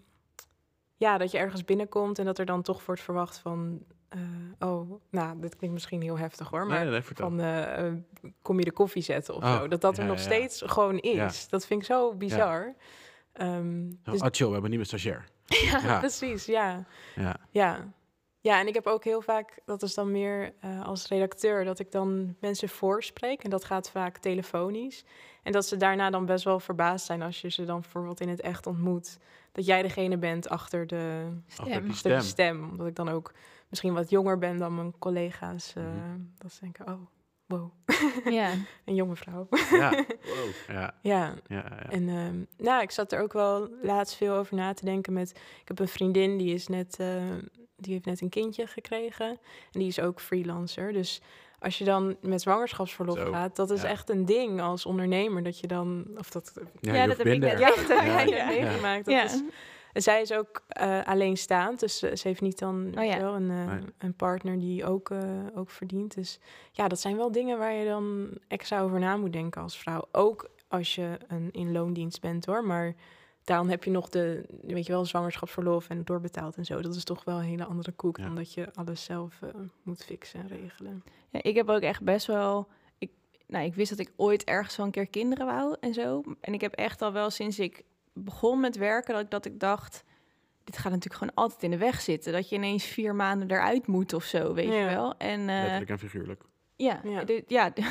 ja, dat je ergens binnenkomt en dat er dan toch wordt verwacht van. eh, oh, nou, dit klinkt misschien heel heftig hoor. Maar nee, van eh, kom je de koffie zetten of Oh, zo. Dat dat er ja, nog ja. steeds gewoon is. Dat vind ik zo bizar. Ehm, dus, ah, chill, we hebben een nieuwe stagiair. ja, ja. precies, ja. Ja. Ja. Ja, en ik heb ook heel vaak, dat is dan meer eh, als redacteur, dat ik dan mensen voorspreek. En dat gaat vaak telefonisch. En dat ze daarna dan best wel verbaasd zijn als je ze dan bijvoorbeeld in het echt ontmoet. Dat jij degene bent achter de, Achter die achter de stem. stem. Omdat ik dan ook misschien wat jonger ben dan mijn collega's. eh, Mhm. Dat ze denken, oh, wow, Ja. een jonge vrouw. Ja. Wow. Ja. ja, Ja, ja. en ehm, nou, ik zat er ook wel laatst veel over na te denken met... Ik heb een vriendin, die is net... eh, die heeft net een kindje gekregen. En die is ook freelancer. Dus als je dan met zwangerschapsverlof Zo, gaat... dat is ja. echt een ding als ondernemer. Dat je dan... Of dat, Ja, Ja, dat heb ik net- ja, meegemaakt. Dat ja. is, en zij is ook eh, alleenstaand. Dus eh, ze heeft niet dan Oh ja. wel een, eh, Nee. een partner die ook, eh, ook verdient. Dus ja, dat zijn wel dingen waar je dan extra over na moet denken als vrouw. Ook als je een in loondienst bent hoor. Maar dan heb je nog de, weet je wel, zwangerschapsverlof en doorbetaald en zo. Dat is toch wel een hele andere koek Ja. dan dat je alles zelf moet fixen en regelen. Ja, ik heb ook echt best wel. Ik, nou, ik wist dat ik ooit ergens wel een keer kinderen wou en zo. En ik heb echt al wel sinds ik begon met werken dat ik, dat ik dacht. Dit gaat natuurlijk gewoon altijd in de weg zitten. Dat je ineens vier maanden eruit moet of zo, weet je wel. En eh, Letterlijk en figuurlijk. ja, Ja. de- ja.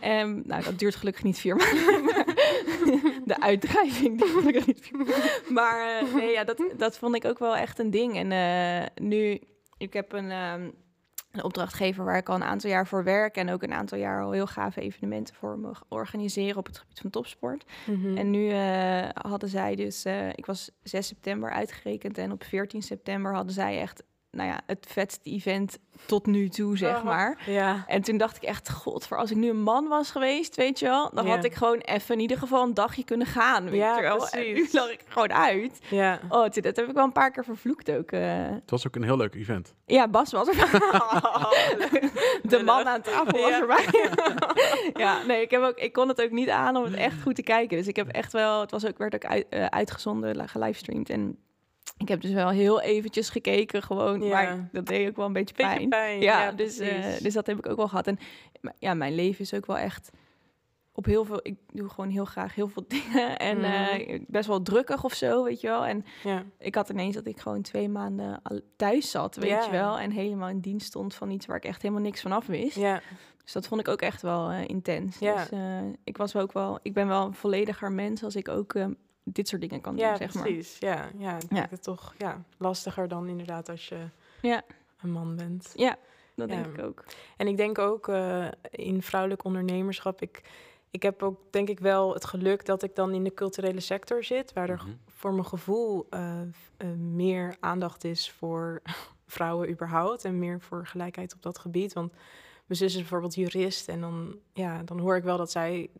Ehm, nou, dat duurt gelukkig niet vier maanden. maar de uitdrijving duurt gelukkig niet vier maanden. Maar eh, nee, ja, dat, dat vond ik ook wel echt een ding. En eh, nu, ik heb een, ehm, een opdrachtgever waar ik al een aantal jaar voor werk. En ook een aantal jaar al heel gave evenementen voor me organiseren op het gebied van topsport. Mhm. En nu eh, hadden zij dus, eh, ik was 6 september uitgerekend. En op 14 september hadden zij echt, nou ja, het vetste event tot nu toe, zeg Oh. maar. ja. En toen dacht ik echt, god, voor als ik nu een man was geweest, weet je wel, dan Ja. had ik gewoon even in ieder geval een dagje kunnen gaan, weet Ja, je wel. En nu precies. lag ik gewoon uit. ja. Oh, toen- dat heb ik wel een paar keer vervloekt ook. eh. Het was ook een heel leuk event. Ja, Bas was er. De man aan tafel was Ja. erbij. ja, nee, ik, heb ook, ik kon het ook niet aan om het echt goed te kijken. Dus ik heb echt wel, het was ook, werd ook uit, eh, uitgezonden, gelivestreamd. En ik heb dus wel heel eventjes gekeken gewoon, Ja. maar dat deed ook wel een beetje Beetje pijn. Ja, Ja, dus, eh, dus dat heb ik ook wel gehad. En ja, mijn leven is ook wel echt op heel veel... Ik doe gewoon heel graag heel veel dingen. En Mhm. eh, best wel drukkig of zo, weet je wel. En Ja. ik had ineens dat ik gewoon twee maanden thuis zat, weet Ja. je wel. En helemaal in dienst stond van iets waar ik echt helemaal niks van af wist. Ja. Dus dat vond ik ook echt wel eh, intens. Ja. Dus ik was ook wel... Ik ben wel een vollediger mens als ik ook eh, dit soort dingen kan doen, Ja, zeg maar. precies. Ja, ja, ik Ja. het toch ja, lastiger dan inderdaad als je Ja. een man bent. Ja, dat Ja. denk ik ook. En ik denk ook eh, in vrouwelijk ondernemerschap, ik, ik heb ook denk ik wel het geluk dat ik dan in de culturele sector zit, waar er Mhm. voor mijn gevoel eh, eh, meer aandacht is voor vrouwen überhaupt en meer voor gelijkheid op dat gebied. Want mijn zus is bijvoorbeeld jurist en dan, ja, dan hoor ik wel dat zij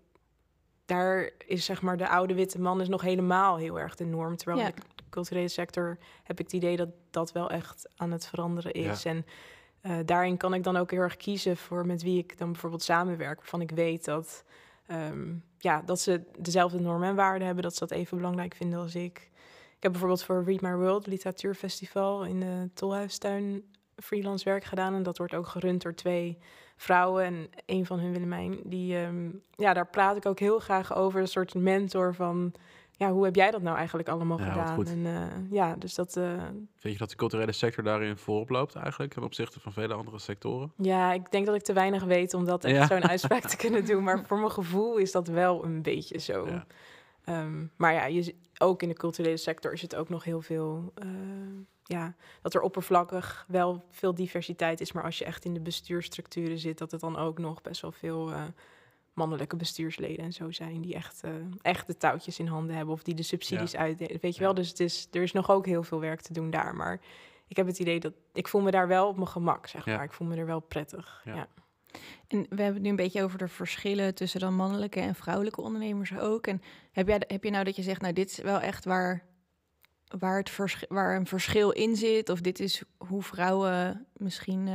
daar is zeg maar de oude witte man is nog helemaal heel erg de norm. Terwijl Ja. in de culturele sector heb ik het idee dat dat wel echt aan het veranderen is. En eh, daarin kan ik dan ook heel erg kiezen voor met wie ik dan bijvoorbeeld samenwerk. Waarvan ik weet dat, ehm, ja, dat ze dezelfde normen en waarden hebben. Dat ze dat even belangrijk vinden als ik. Ik heb bijvoorbeeld voor Read My World, literatuurfestival in de Tolhuistuin, freelance werk gedaan. En dat wordt ook gerund door twee vrouwen. En een van hun, Willemijn, die, ehm, ja, daar praat ik ook heel graag over. Een soort mentor van, ja, hoe heb jij dat nou eigenlijk allemaal Ja, gedaan? goed. En eh, ja, dus dat, eh, Vind je dat de culturele sector daarin voorop loopt eigenlijk ten opzichte van vele andere sectoren? Ja, ik denk dat ik te weinig weet om dat echt Ja. zo'n uitspraak te kunnen doen. Maar voor mijn gevoel is dat wel een beetje zo. Ja. Ehm, maar ja, je, ook in de culturele sector is het ook nog heel veel... eh, ja, dat er oppervlakkig wel veel diversiteit is. Maar als je echt in de bestuursstructuren zit... dat het dan ook nog best wel veel eh, mannelijke bestuursleden en zo zijn... die echt, eh, echt de touwtjes in handen hebben of die de subsidies uitdelen. Weet je wel, Ja. dus het is, er is nog ook heel veel werk te doen daar. Maar ik heb het idee dat... Ik voel me daar wel op mijn gemak, zeg Ja. maar. Ik voel me er wel prettig, Ja. ja. En we hebben het nu een beetje over de verschillen tussen dan mannelijke en vrouwelijke ondernemers ook. En heb, jij, heb je nou dat je zegt, nou dit is wel echt waar, waar, het versch- waar een verschil in zit? Of dit is hoe vrouwen misschien...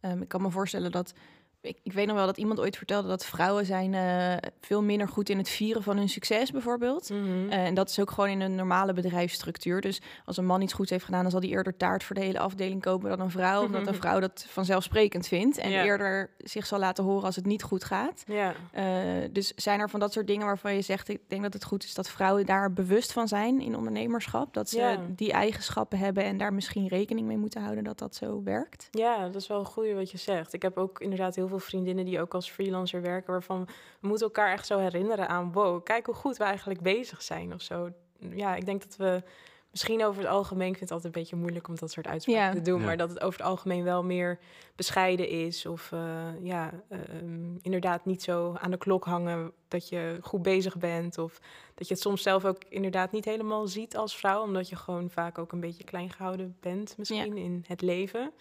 ehm, ik kan me voorstellen dat... Ik, ik weet nog wel dat iemand ooit vertelde dat vrouwen zijn eh, veel minder goed in het vieren van hun succes bijvoorbeeld. Mhm. Eh, en dat is ook gewoon in een normale bedrijfsstructuur. Dus als een man iets goeds heeft gedaan, dan zal hij eerder taart voor de hele afdeling kopen dan een vrouw. Omdat een vrouw dat vanzelfsprekend vindt. En eerder zich zal laten horen als het niet goed gaat. Eh, dus zijn er van dat soort dingen waarvan je zegt, ik denk dat het goed is dat vrouwen daar bewust van zijn in ondernemerschap. Dat ze die eigenschappen hebben en daar misschien rekening mee moeten houden dat dat zo werkt. ja, dat is wel een goede wat je zegt. Ik heb ook inderdaad heel veel vriendinnen die ook als freelancer werken... waarvan we moeten elkaar echt zo herinneren aan... wow, kijk hoe goed we eigenlijk bezig zijn of zo. Ja, ik denk dat we... Misschien over het algemeen, ik vind het altijd een beetje moeilijk om dat soort uitspraken Ja. te doen, Ja. maar dat het over het algemeen wel meer bescheiden is. Of eh, ja, ehm, inderdaad niet zo aan de klok hangen dat je goed bezig bent. Of dat je het soms zelf ook inderdaad niet helemaal ziet als vrouw, omdat je gewoon vaak ook een beetje klein gehouden bent, misschien in het leven.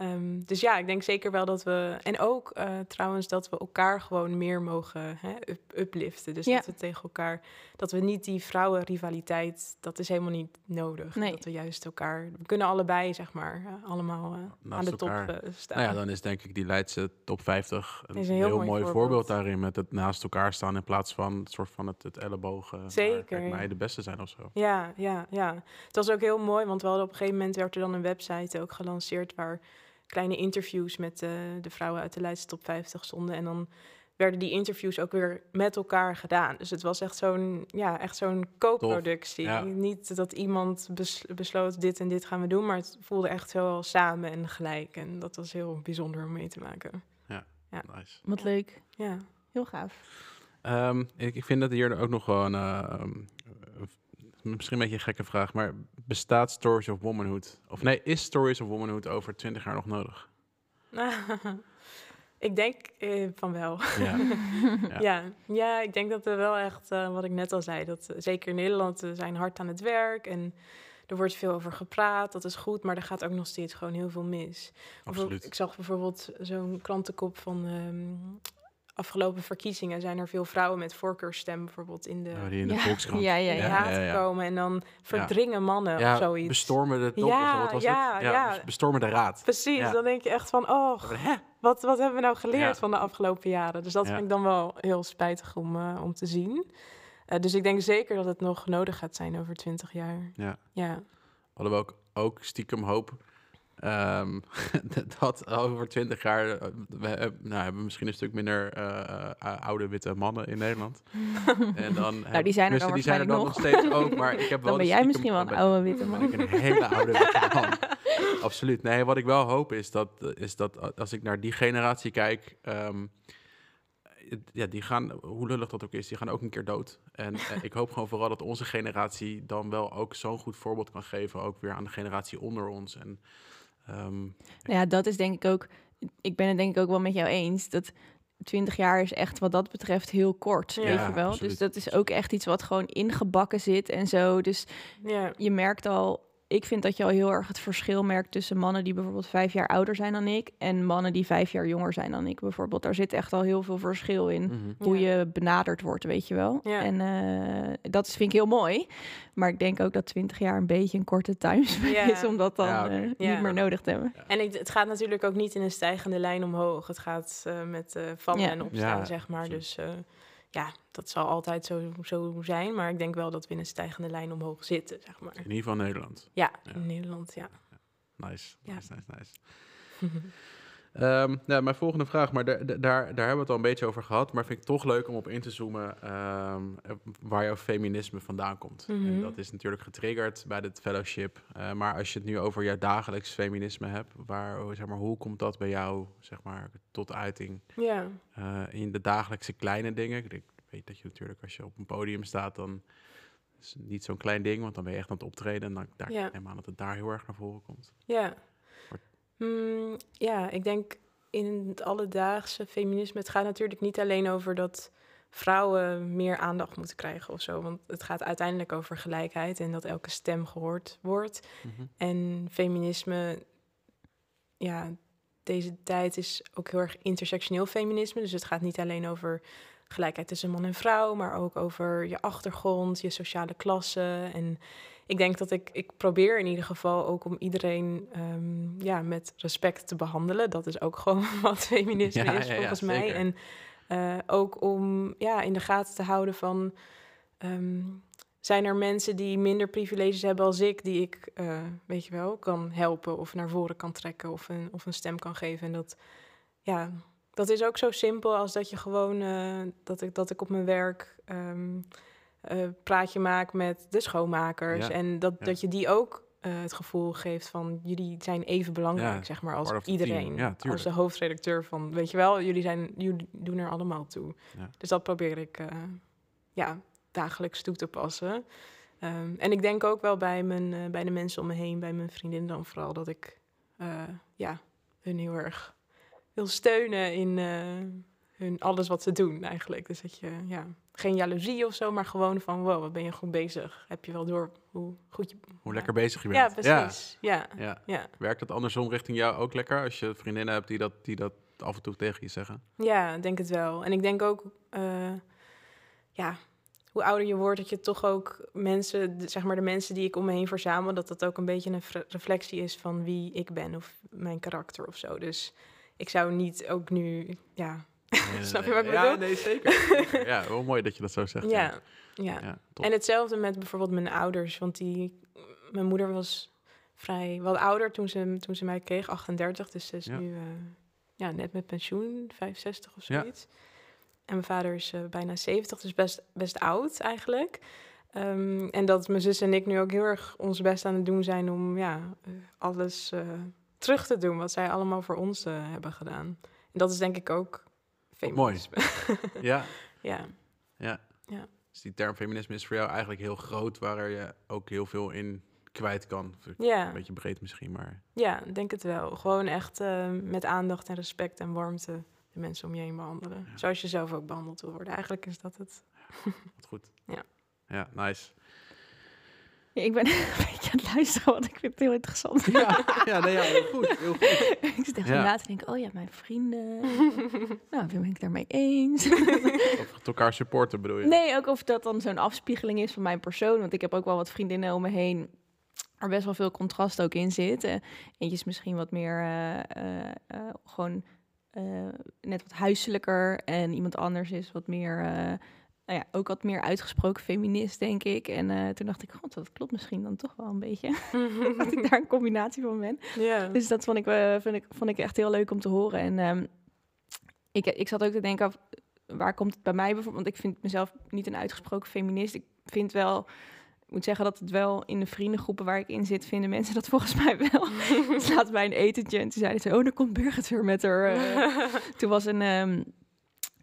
Ehm, dus ja, ik denk zeker wel dat we. En ook eh, trouwens dat we elkaar gewoon meer mogen hè, up, upliften. Dus Ja. dat we tegen elkaar. Dat we niet die vrouwenrivaliteit. Dat is helemaal niet nodig. Nee. Dat we juist elkaar. We kunnen allebei, zeg maar, eh, allemaal eh, aan de top staan. Nou ja, dan is denk ik die Leidse top 50 een, Is heel, mooi, voorbeeld. daarin. Met het naast elkaar staan in plaats van het soort van het, het ellebogen. Zeker, Kijk, ja. mij de beste zijn of zo. Ja, ja, ja. Het was ook heel mooi, want we hadden op een gegeven moment werd er dan een website ook gelanceerd waar kleine interviews met eh, de vrouwen uit de Leidse top 50 stonden. En dan werden die interviews ook weer met elkaar gedaan. Dus het was echt zo'n, ja, echt zo'n co-productie. ja. Niet dat iemand bes- besloot dit en dit gaan we doen, maar het voelde echt zo samen en gelijk. En dat was heel bijzonder om mee te maken. Nice. Wat Ja. leuk. Ja. Heel gaaf. Ehm, ik, ik vind dat hier ook nog wel een... eh, ehm, eh, misschien een beetje een gekke vraag, maar bestaat Stories of Womanhood... Of nee, is Stories of Womanhood over 20 jaar nog nodig? ik denk eh, van wel. Ja. Ja. Ja. Ja, ik denk dat we wel echt, eh, wat ik net al zei, dat eh, zeker in Nederland we zijn hard aan het werk en er wordt veel over gepraat, dat is goed, maar er gaat ook nog steeds gewoon heel veel mis. Absoluut. Ik zag bijvoorbeeld zo'n krantenkop van ehm, afgelopen verkiezingen zijn er veel vrouwen met voorkeurstem bijvoorbeeld in de Oh, die in de Ja. Volkskrant. Ja, ja, ja. haat gekomen en dan verdringen mannen Ja, of zoiets. bestormen de top, Ja, of zo, wat was ja, het? ja. bestormen de raad. Precies, Ja. dan denk je echt van, oh, wat, wat hebben we nou geleerd Ja. van de afgelopen jaren? Dus dat Ja. vind ik dan wel heel spijtig om, eh, om te zien. Eh, dus ik denk zeker dat het nog nodig gaat zijn over twintig jaar. Ja. Ja, Hadden we ook, ook stiekem hoop Ehm, dat over twintig jaar, eh, we hebben, nou, hebben we misschien een stuk minder eh, eh, oude witte mannen in Nederland. en dan, Nou, die zijn er dan die zijn er dan nog steeds ook, maar ik heb wel Dan ben jij stiekem- misschien wel een oude witte ben man. ik een hele oude witte man. Absoluut. Nee, wat ik wel hoop is dat, is dat als ik naar die generatie kijk, ehm, ja, die gaan, hoe lullig dat ook is, die gaan ook een keer dood. En eh, ik hoop gewoon vooral dat onze generatie dan wel ook zo'n goed voorbeeld kan geven, ook weer aan de generatie onder ons. En ehm, Nou ja, dat is denk ik ook. Ik ben het denk ik ook wel met jou eens. Dat 20 jaar is echt wat dat betreft heel kort. Ja, weet je wel. absoluut. Dus dat is ook echt iets wat gewoon ingebakken zit en zo. Dus Ja, je merkt al. Ik vind dat je al heel erg het verschil merkt tussen mannen die bijvoorbeeld vijf jaar ouder zijn dan ik. En mannen die vijf jaar jonger zijn dan ik bijvoorbeeld. Daar zit echt al heel veel verschil in. mhm. Hoe Ja. je benaderd wordt, weet je wel. Ja. En eh, dat vind ik heel mooi. Maar ik denk ook dat 20 jaar een beetje een korte timespan Ja. is om dat dan eh, Ja. niet meer nodig te hebben. En ik, het gaat natuurlijk ook niet in een stijgende lijn omhoog. Het gaat eh, met eh vallen Ja. en opstaan, Ja, zeg maar. Dus eh, ja, dat zal altijd zo, zo zijn. Maar ik denk wel dat we in een stijgende lijn omhoog zitten, zeg maar. In ieder geval Nederland. Ja, Ja. in Nederland, ja. Nice, Ja. nice, nice, nice. Nou, mijn volgende vraag, maar daar, daar, daar hebben we het al een beetje over gehad, maar vind ik toch leuk om op in te zoomen eh, waar jouw feminisme vandaan komt. En Mhm. dat is natuurlijk getriggerd bij dit fellowship, eh, maar als je het nu over jouw dagelijks feminisme hebt, waar, oh, zeg maar, hoe komt dat bij jou zeg maar, tot uiting ja. eh, in de dagelijkse kleine dingen? Ik weet dat je natuurlijk als je op een podium staat, dan is het niet zo'n klein ding, want dan ben je echt aan het optreden en dan daar, Ja. neem aan dat het daar heel erg naar voren komt. Ja. Mm, ja, ik denk in het alledaagse feminisme, het gaat natuurlijk niet alleen over dat vrouwen meer aandacht moeten krijgen of zo. Want het gaat uiteindelijk over gelijkheid en dat elke stem gehoord wordt. Mhm. En feminisme, ja, deze tijd is ook heel erg intersectioneel feminisme. Dus het gaat niet alleen over gelijkheid tussen man en vrouw, maar ook over je achtergrond, je sociale klasse. En ik denk dat ik, ik probeer in ieder geval ook om iedereen ehm, ja, met respect te behandelen. Dat is ook gewoon wat feminisme Ja, is ja, ja, volgens mij. En eh, ook om ja, in de gaten te houden van... ehm, zijn er mensen die minder privileges hebben als ik, die ik, eh, weet je wel, kan helpen of naar voren kan trekken of een, of een stem kan geven. En dat, ja, dat is ook zo simpel als dat je gewoon, eh, dat, ik, dat ik op mijn werk ehm eh, praatje maak met de schoonmakers. Ja, En dat, ja. dat je die ook eh, het gevoel geeft van jullie zijn even belangrijk, Ja, zeg maar, als iedereen. Ja, als de hoofdredacteur van, weet je wel, jullie, zijn, jullie doen er allemaal toe. Ja. Dus dat probeer ik ja, dagelijks toe te passen. Ehm, en ik denk ook wel bij, mijn, bij de mensen om me heen, bij mijn vriendinnen dan vooral, dat ik ja, hun heel erg wil steunen in eh, hun alles wat ze doen eigenlijk. Dus dat je, ja, geen jaloezie of zo, maar gewoon van, wow, wat ben je goed bezig? Heb je wel door hoe goed je... Hoe Ja. lekker bezig je Ja, bent. precies. Ja, Ja. ja. ja. Werkt het andersom richting jou ook lekker? Als je vriendinnen hebt die dat, die dat af en toe tegen je zeggen? Ja, ik denk het wel. En ik denk ook, eh, ja, hoe ouder je wordt, dat je toch ook mensen, zeg maar de mensen die ik om me heen verzamel, dat dat ook een beetje een reflectie is van wie ik ben of mijn karakter of zo. Dus ik zou niet ook nu, ja, Nee, Snap je wat ik bedoel? Ja, nee, zeker. zeker. Ja, wel mooi dat je dat zo zegt. ja, ja. En hetzelfde met bijvoorbeeld mijn ouders, want die, mijn moeder was vrij wat ouder toen ze, toen ze mij kreeg, 38, dus ze is nu eh, ja, net met pensioen, 65 of zoiets. En mijn vader is eh, bijna 70, dus best, best oud eigenlijk. Ehm, en dat mijn zus en ik nu ook heel erg ons best aan het doen zijn om ja, eh, alles terug te doen wat zij allemaal voor ons eh, hebben gedaan. En dat is denk ik ook Wat mooi. feminisme. Ja, ja. ja. Ja. Dus die term feminisme is voor jou eigenlijk heel groot, waar je ook heel veel in kwijt kan. Ja. Een beetje breed misschien, maar Ja, ik denk het wel. Gewoon echt eh, met aandacht en respect en warmte de mensen om je heen behandelen. Ja. Zoals je zelf ook behandeld wil worden. Eigenlijk is dat het. wat goed. Ja. Ja, nice. Ik ben een beetje aan het luisteren, want ik vind het heel interessant. Ja, ja, nee, ja heel goed. Heel goed. ik zit even Ja. na te denken, oh ja, mijn vrienden. nou, ben ik daarmee eens? Of het elkaar supporten bedoel je? nee, ook of dat dan zo'n afspiegeling is van mijn persoon. Want ik heb ook wel wat vriendinnen om me heen waar best wel veel contrast ook in zit. Eh, eentje is misschien wat meer eh, eh, gewoon net wat huiselijker. En iemand anders is wat meer nou ja, ook wat meer uitgesproken feminist, denk ik. En eh, toen dacht ik, god, dat klopt misschien dan toch wel een beetje. dat ik daar een combinatie van ben. Dus dat vond ik, uh, vind ik, vond ik echt heel leuk om te horen. En um, ik, ik zat ook te denken, af, waar komt het bij mij bijvoorbeeld? Want ik vind mezelf niet een uitgesproken feminist. Ik vind wel ik moet zeggen dat het wel in de vriendengroepen waar ik in zit, vinden mensen dat volgens mij wel. dus laatst bij een etentje en toen zeiden ze, oh, dan komt Birgit weer met haar. Uh. toen was een, um,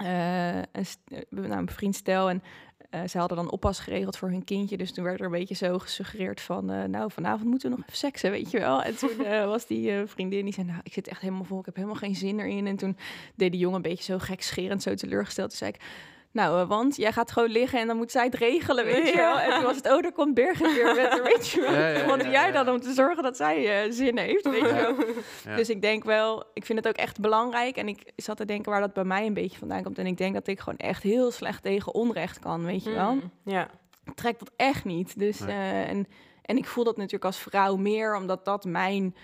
uh, een, nou, een vriend stel en uh, ze hadden dan oppas geregeld voor hun kindje. Dus toen werd er een beetje zo gesuggereerd van... Uh, nou, vanavond moeten we nog even seksen, weet je wel. En toen uh, was die vriendin die zei... nou, ik zit echt helemaal vol, ik heb helemaal geen zin erin. En toen deed de jongen een beetje zo gekscherend, zo teleurgesteld. Toen zei ik... Nou, uh, want jij gaat gewoon liggen en dan moet zij het regelen, weet je wel. En toen was het, oh, daar komt Birgit weer met haar, weet je wel. Ja, ja, want jij dan om te zorgen dat zij uh, zin heeft, weet je wel. Dus ik denk wel, ik vind het ook echt belangrijk. En ik zat te denken waar dat bij mij een beetje vandaan komt. En ik denk dat ik gewoon echt heel slecht tegen onrecht kan, weet je wel. Mm, ja. Ik trek dat echt niet. Dus, nee. uh, en, en ik voel dat natuurlijk als vrouw meer, omdat dat mijn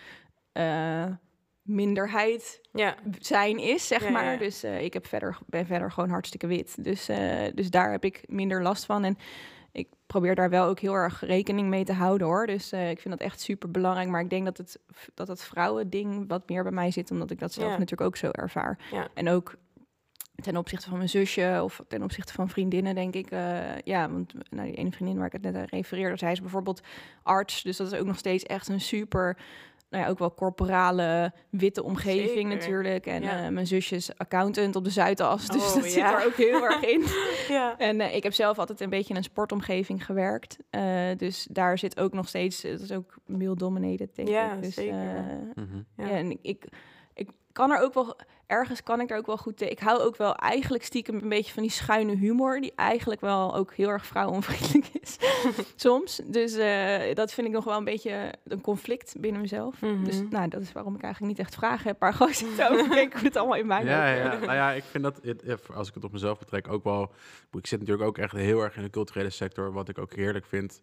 minderheid ja. zijn is, zeg Ja, maar. ja. Dus uh, ik heb verder, ben verder gewoon hartstikke wit. Dus, uh, dus daar heb ik minder last van. En ik probeer daar wel ook heel erg rekening mee te houden, hoor. Dus uh, ik vind dat echt super belangrijk. Maar ik denk dat het, dat het vrouwending wat meer bij mij zit, omdat ik dat zelf natuurlijk ook zo ervaar. En ook ten opzichte van mijn zusje of ten opzichte van vriendinnen, denk ik. Uh, ja, want nou, die ene vriendin waar ik het net aan refereerde, zij is bijvoorbeeld arts. Dus dat is ook nog steeds echt een super nou ja, ook wel corporale, witte omgeving Zeker. natuurlijk. En Ja. uh, mijn zusje is accountant op de Zuidas, dus Oh, dat zit er ook heel erg in. Ja. En uh, ik heb zelf altijd een beetje in een sportomgeving gewerkt. Uh, dus daar zit ook nog steeds, het is ook male dominated, denk Ja, ik. Dus, zeker. uh, Mhm. ja. Ja. en ik kan er ook wel, ergens kan ik er ook wel goed tegen. Ik hou ook wel eigenlijk stiekem een beetje van die schuine humor, die eigenlijk wel ook heel erg vrouwenonvriendelijk is, soms. Dus uh, dat vind ik nog wel een beetje een conflict binnen mezelf. Mhm. Dus nou, dat is waarom ik eigenlijk niet echt vragen heb, maar gewoon zitten overdenken hoe het allemaal in mij Ja, ja, nou ja, ik vind dat, eh, als ik het op mezelf betrek, ook wel... Ik zit natuurlijk ook echt heel erg in de culturele sector, wat ik ook heerlijk vind.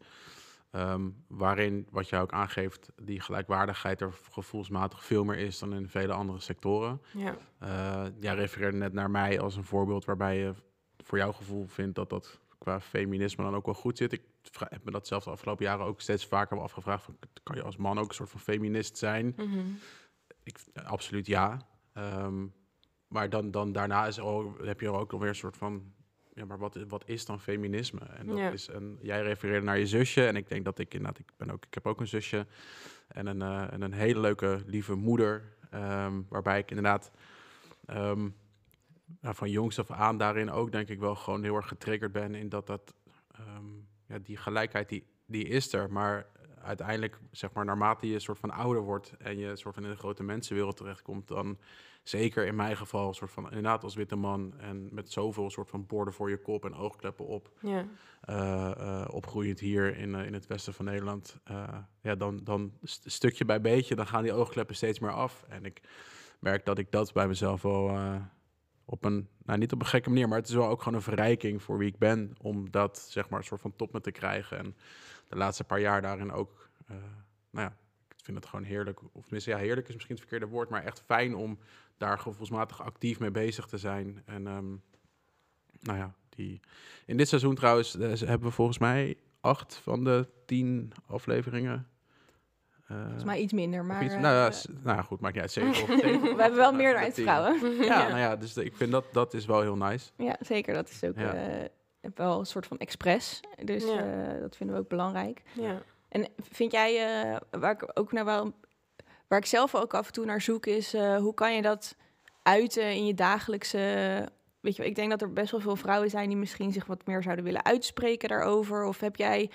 Ehm, waarin, wat jij ook aangeeft, die gelijkwaardigheid er gevoelsmatig veel meer is dan in vele andere sectoren. Ja. Eh, jij refereerde net naar mij als een voorbeeld waarbij je voor jouw gevoel vindt dat dat qua feminisme dan ook wel goed zit. Ik heb me dat zelf de afgelopen jaren ook steeds vaker afgevraagd. Van, kan je als man ook een soort van feminist zijn? Mhm. Ik, eh, absoluut ja. Ehm, maar dan, dan daarna is al, heb je er ook alweer een soort van... Ja, maar wat, wat is dan feminisme? En dat Ja. is een, jij refereerde naar je zusje. En ik denk dat ik inderdaad... Ik, ben ook, ik heb ook een zusje. En een, eh, en een hele leuke, lieve moeder. ehm, waarbij ik inderdaad... ehm, nou, van jongs af aan daarin ook denk ik wel gewoon heel erg getriggerd ben... in dat dat... ehm, ja, die gelijkheid die, die is er, maar uiteindelijk, zeg maar, naarmate je een soort van ouder wordt en je soort van in de grote mensenwereld terechtkomt, dan zeker in mijn geval, een soort van inderdaad als witte man en met zoveel soort van borden voor je kop en oogkleppen op, Ja. eh, eh, opgroeiend hier in, eh, in het westen van Nederland, ja, dan, dan st- stukje bij beetje, dan gaan die oogkleppen steeds meer af. En ik merk dat ik dat bij mezelf wel op een, nou niet op een gekke manier, maar het is wel ook gewoon een verrijking voor wie ik ben, om dat zeg maar een soort van top me te krijgen. En de laatste paar jaar daarin ook, eh, nou ja, ik vind het gewoon heerlijk, of tenminste, ja, heerlijk is misschien het verkeerde woord, maar echt fijn om daar gevoelsmatig actief mee bezig te zijn. En ehm, nou ja, die, in dit seizoen trouwens eh, hebben we volgens mij acht van de tien afleveringen. eh, Volgens mij iets minder, maar... iets- nou, ja, nou goed, maakt niet uit. Of of we hebben wel meer uit tien. vrouwen. Ja, nou ja, dus ik vind dat, dat is wel heel nice. Ja, zeker. Dat is ook Ja. Wel een soort van expres. Dus Ja. eh, dat vinden we ook belangrijk. Ja. En vind jij, eh, waar ik ook naar wel, waar ik zelf ook af en toe naar zoek, is eh, hoe kan je dat uiten in je dagelijkse. Weet je, ik denk dat er best wel veel vrouwen zijn die misschien zich wat meer zouden willen uitspreken daarover. Of heb jij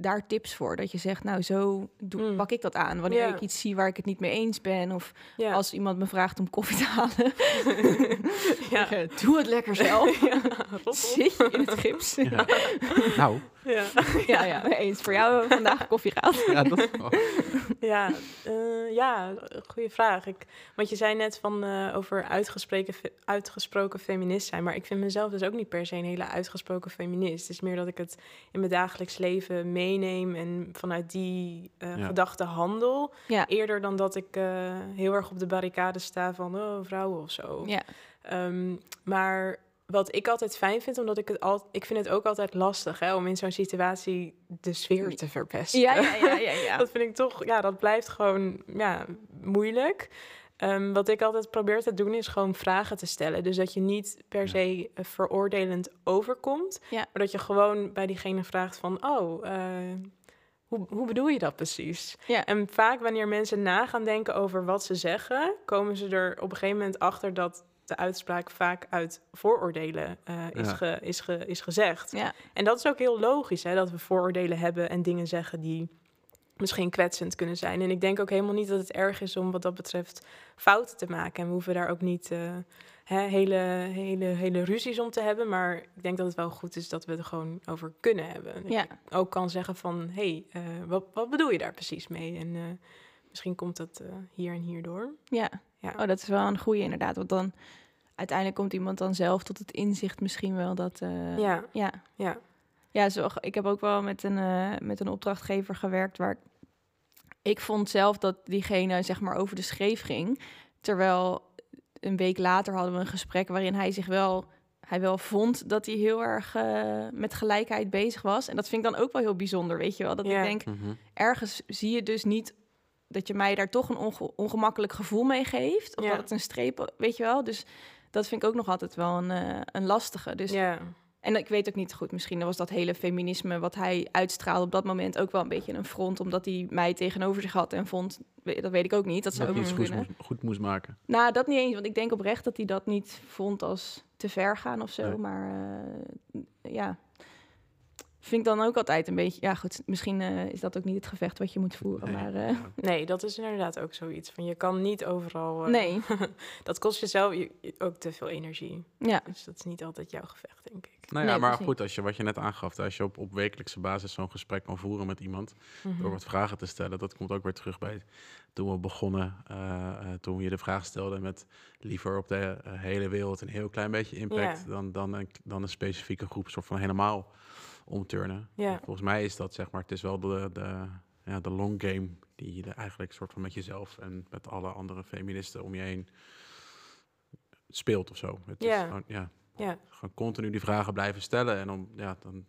daar tips voor? Dat je zegt, nou, zo doe, Mm. pak ik dat aan. Wanneer ik iets zie waar ik het niet mee eens ben. Of als iemand me vraagt om koffie te halen. Ja. Doe het lekker zelf. Ja. Zit je in het gips? Ja. nou, Ja. ja, ja, eens. Voor jou vandaag koffie gehaald. ja, dat wel. Ja, eh, ja, goede vraag. Ik, want je zei net van eh, over uitgesproken, uitgesproken feminist zijn, maar ik vind mezelf dus ook niet per se een hele uitgesproken feminist. Het is meer dat ik het in mijn dagelijks leven meeneem en vanuit die eh Ja. gedachte handel, Ja. eerder dan dat ik eh, heel erg op de barricade sta van oh, vrouwen of zo. Ja. Ehm, maar wat ik altijd fijn vind, omdat ik het al, ik vind het ook altijd lastig hè, om in zo'n situatie de sfeer te verpesten. Ja, ja, ja, ja. ja. Dat vind ik toch, ja, dat blijft gewoon ja, moeilijk. Ehm, wat ik altijd probeer te doen is gewoon vragen te stellen. Dus dat je niet per se eh, veroordelend overkomt, Ja. maar dat je gewoon bij diegene vraagt van, oh, eh, hoe, hoe bedoel je dat precies? Ja. En vaak wanneer mensen na gaan denken over wat ze zeggen, komen ze er op een gegeven moment achter dat de uitspraak vaak uit vooroordelen eh, is, Ja. ge, is, ge, is gezegd. Ja. En dat is ook heel logisch, hè, dat we vooroordelen hebben en dingen zeggen die misschien kwetsend kunnen zijn. En ik denk ook helemaal niet dat het erg is om wat dat betreft fouten te maken. En we hoeven daar ook niet eh, hè, hele, hele, hele ruzies om te hebben. Maar ik denk dat het wel goed is dat we het er gewoon over kunnen hebben. Ja. ook kan zeggen van, hé, hey, eh, wat, wat bedoel je daar precies mee? En eh, misschien komt dat eh, hier en hier door. Ja. Ja. Oh, dat is wel een goede inderdaad. Want dan uiteindelijk komt iemand dan zelf tot het inzicht misschien wel dat... eh, Ja. Ja. Ja. Ja, zo, ik heb ook wel met een, eh, met een opdrachtgever gewerkt waar ik, ik vond zelf dat diegene zeg maar over de schreef ging. Terwijl een week later hadden we een gesprek waarin hij zich wel, hij wel vond dat hij heel erg eh, met gelijkheid bezig was. En dat vind ik dan ook wel heel bijzonder, weet je wel. Dat Ja. ik denk, Mhm. ergens zie je dus niet dat je mij daar toch een onge- ongemakkelijk gevoel mee geeft. Of Ja. dat het een streep, weet je wel. Dus dat vind ik ook nog altijd wel een, eh, een lastige. Dus ja. en ik weet ook niet goed, misschien was dat hele feminisme wat hij uitstraalde op dat moment ook wel een beetje een front, omdat hij mij tegenover zich had en vond, dat weet ik ook niet, dat zou Dat ook iets kunnen. moest, goed moest maken. Nou, dat niet eens, want ik denk oprecht dat hij dat niet vond als te ver gaan of zo, Nee. maar eh, ja, vind ik dan ook altijd een beetje, ja goed, misschien eh, is dat ook niet het gevecht wat je moet voeren, Nee. maar eh, Nee, dat is inderdaad ook zoiets. Van je kan niet overal. eh, nee, dat kost jezelf je- je- ook te veel energie. ja, Dus dat is niet altijd jouw gevecht, denk ik. Nou ja, Nee, maar precies. goed, als je wat je net aangaf, als je op, op wekelijkse basis zo'n gesprek kan voeren met iemand, Mhm. door wat vragen te stellen, dat komt ook weer terug bij toen we begonnen, eh, eh, toen je de vraag stelde met liever op de hele wereld een heel klein beetje impact Ja. dan, dan, een, dan een specifieke groep soort van helemaal omturnen. Ja. En Volgens mij is dat zeg maar, het is wel de, de, ja, de long game die je eigenlijk soort van met jezelf en met alle andere feministen om je heen speelt of zo. Het Ja. is gewoon, ja, Ja, gewoon continu die vragen blijven stellen. En dan, ja, dan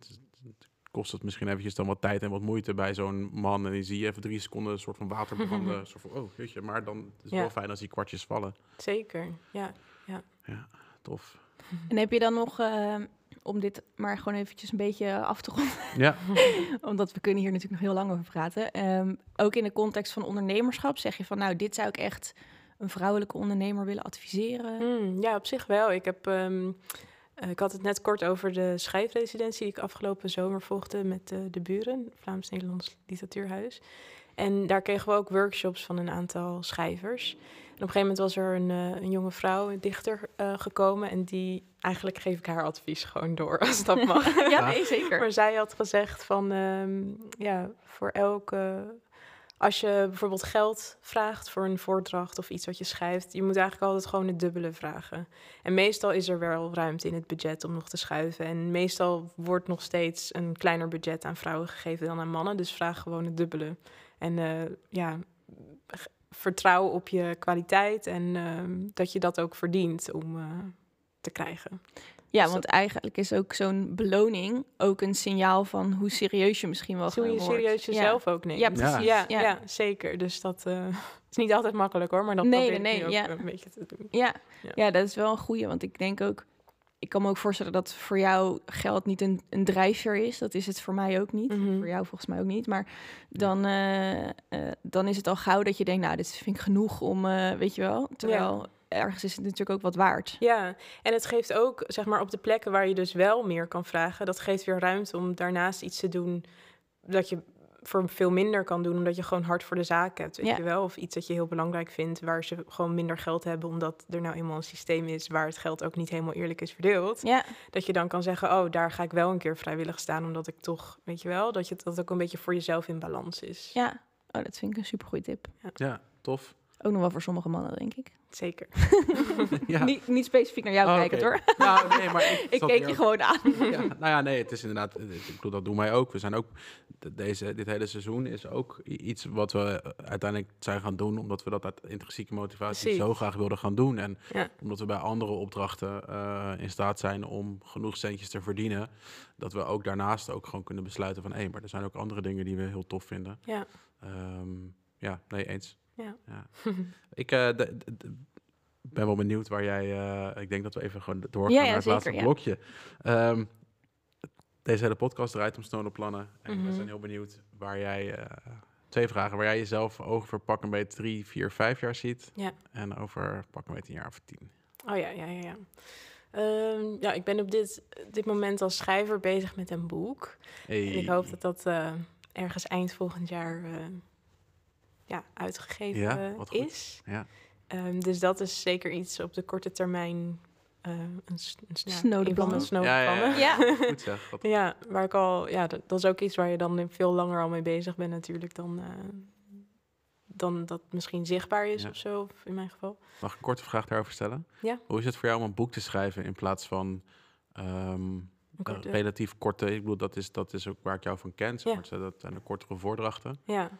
kost het misschien eventjes dan wat tijd en wat moeite bij zo'n man. En die zie je even drie seconden een soort van water branden. soort van, oh, weet je, maar dan is het Ja. wel fijn als die kwartjes vallen. zeker. Ja. Ja, tof. en heb je dan nog, eh, om dit maar gewoon eventjes een beetje af te ronden, Ja, omdat we kunnen hier natuurlijk nog heel lang over praten. Ehm, ook in de context van ondernemerschap zeg je van, nou, dit zou ik echt een vrouwelijke ondernemer willen adviseren. Hmm, ja, op zich wel. Ik, heb, ehm, eh, ik had het net kort over de schrijfresidentie die ik afgelopen zomer volgde met eh, de buren, Vlaams-Nederlands Literatuurhuis. En daar kregen we ook workshops van een aantal schrijvers. En op een gegeven moment was er een, eh, een jonge vrouw, een dichter, eh, gekomen. En die, eigenlijk geef ik haar advies gewoon door, als dat mag. ja, nee, zeker. Maar zij had gezegd van, ehm, ja, voor elke... Als je bijvoorbeeld geld vraagt voor een voordracht of iets wat je schrijft, je moet eigenlijk altijd gewoon het dubbele vragen. En meestal is er wel ruimte in het budget om nog te schuiven. En meestal wordt nog steeds een kleiner budget aan vrouwen gegeven dan aan mannen. Dus vraag gewoon het dubbele. En eh, ja, vertrouw op je kwaliteit en ehm, dat je dat ook verdient om eh, te krijgen. Ja, Dus want eigenlijk is ook zo'n beloning ook een signaal van hoe serieus je misschien wel Hoe je serieus Ja. jezelf ook neemt. Ja, precies. Ja, Ja. ja. zeker. Dus dat eh, is niet altijd makkelijk hoor, maar dat Nee, probeer nee, ik nu nee, ook ja. een beetje te doen. Ja. Ja. Ja. dat is wel een goeie. Want ik denk ook, ik kan me ook voorstellen dat voor jou geld niet een, een drijfveer is. Dat is het voor mij ook niet. Mhm. Voor jou volgens mij ook niet. Maar dan, eh, eh, dan is het al gauw dat je denkt, nou, dit vind ik genoeg om, eh, weet je wel. Terwijl ergens is het natuurlijk ook wat waard. Ja, en het geeft ook, zeg maar, op de plekken waar je dus wel meer kan vragen, dat geeft weer ruimte om daarnaast iets te doen dat je voor veel minder kan doen, omdat je gewoon hard voor de zaak hebt, weet Ja. je wel? Of iets dat je heel belangrijk vindt, waar ze gewoon minder geld hebben, omdat er nou eenmaal een systeem is waar het geld ook niet helemaal eerlijk is verdeeld. Ja, Dat je dan kan zeggen, oh, daar ga ik wel een keer vrijwillig staan, omdat ik toch, weet je wel, dat je dat ook een beetje voor jezelf in balans is. ja. Oh, dat vind ik een supergoeie tip. ja, tof. Ook nog wel voor sommige mannen, denk ik. Zeker. ja. Niet, niet specifiek naar jou Oh, kijken, hoor. Nou, nee, maar ik, keek je gewoon aan. Ja, nou ja, nee, het is inderdaad. Ik bedoel, dat doen wij ook. We zijn ook. de- Deze, dit hele seizoen is ook iets wat we eh, uiteindelijk zijn gaan doen, omdat we dat uit intrinsieke motivatie Precies. zo graag wilden gaan doen. En Ja. omdat we bij andere opdrachten eh, in staat zijn om genoeg centjes te verdienen, dat we ook daarnaast ook gewoon kunnen besluiten van hé, maar er zijn ook andere dingen die we heel tof vinden. Ja. Ehm, ja, nee, eens. Ja. Ik eh, de- de- de- ben wel benieuwd waar jij. eh, ik denk dat we even gewoon doorgaan Ja, naar het zeker, laatste blokje. Ehm, deze hele podcast draait om snelle plannen. En we Mhm. zijn heel benieuwd waar jij. eh, twee vragen. Waar jij jezelf over pak een beetje drie, vier, vijf jaar ziet. Ja. En over pak een beetje een jaar of tien. Oh ja, ja, ja. Ja, Ehm, ja ik ben op dit, dit moment als schrijver bezig met een boek. Hey. En ik hoop dat dat ergens eind volgend jaar ja, uitgegeven Ja, eh, is. Ja. Ehm, dus dat is zeker iets op de korte termijn. eh een, een, Snode Ja, ja, ja. plannen. Ja. Goed zeg. Ja, waar ik al, ja, dat, dat is ook iets waar je dan veel langer al mee bezig bent natuurlijk dan, eh, dan dat misschien zichtbaar is Ja. of zo, of in mijn geval. Mag ik een korte vraag daarover stellen? Ja. Hoe is het voor jou om een boek te schrijven in plaats van ehm, korte- relatief korte? Ik bedoel, dat is, dat is ook waar ik jou van ken. Ja. Dat zijn de kortere voordrachten. Ja.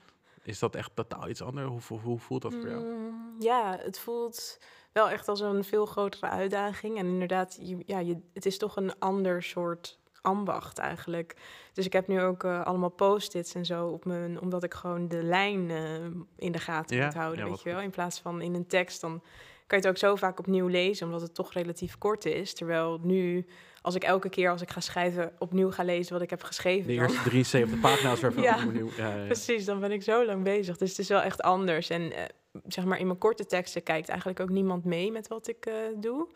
Is dat echt totaal iets anders? Hoe, hoe, voelt dat voor jou? Mm, ja, het voelt wel echt als een veel grotere uitdaging. En inderdaad, je, ja, je, het is toch een ander soort ambacht eigenlijk. Dus ik heb nu ook eh, allemaal post-its en zo op mijn, omdat ik gewoon de lijn eh, in de gaten Ja, moet houden, ja, weet je wel. In plaats van in een tekst, dan kan je het ook zo vaak opnieuw lezen, omdat het toch relatief kort is. Terwijl nu, als ik elke keer als ik ga schrijven opnieuw ga lezen wat ik heb geschreven, De eerste 73 pagina's Ja. opnieuw. Ja, ja. Precies, dan ben ik zo lang bezig. Dus het is wel echt anders. En eh, zeg maar, in mijn korte teksten kijkt eigenlijk ook niemand mee met wat ik eh, doe.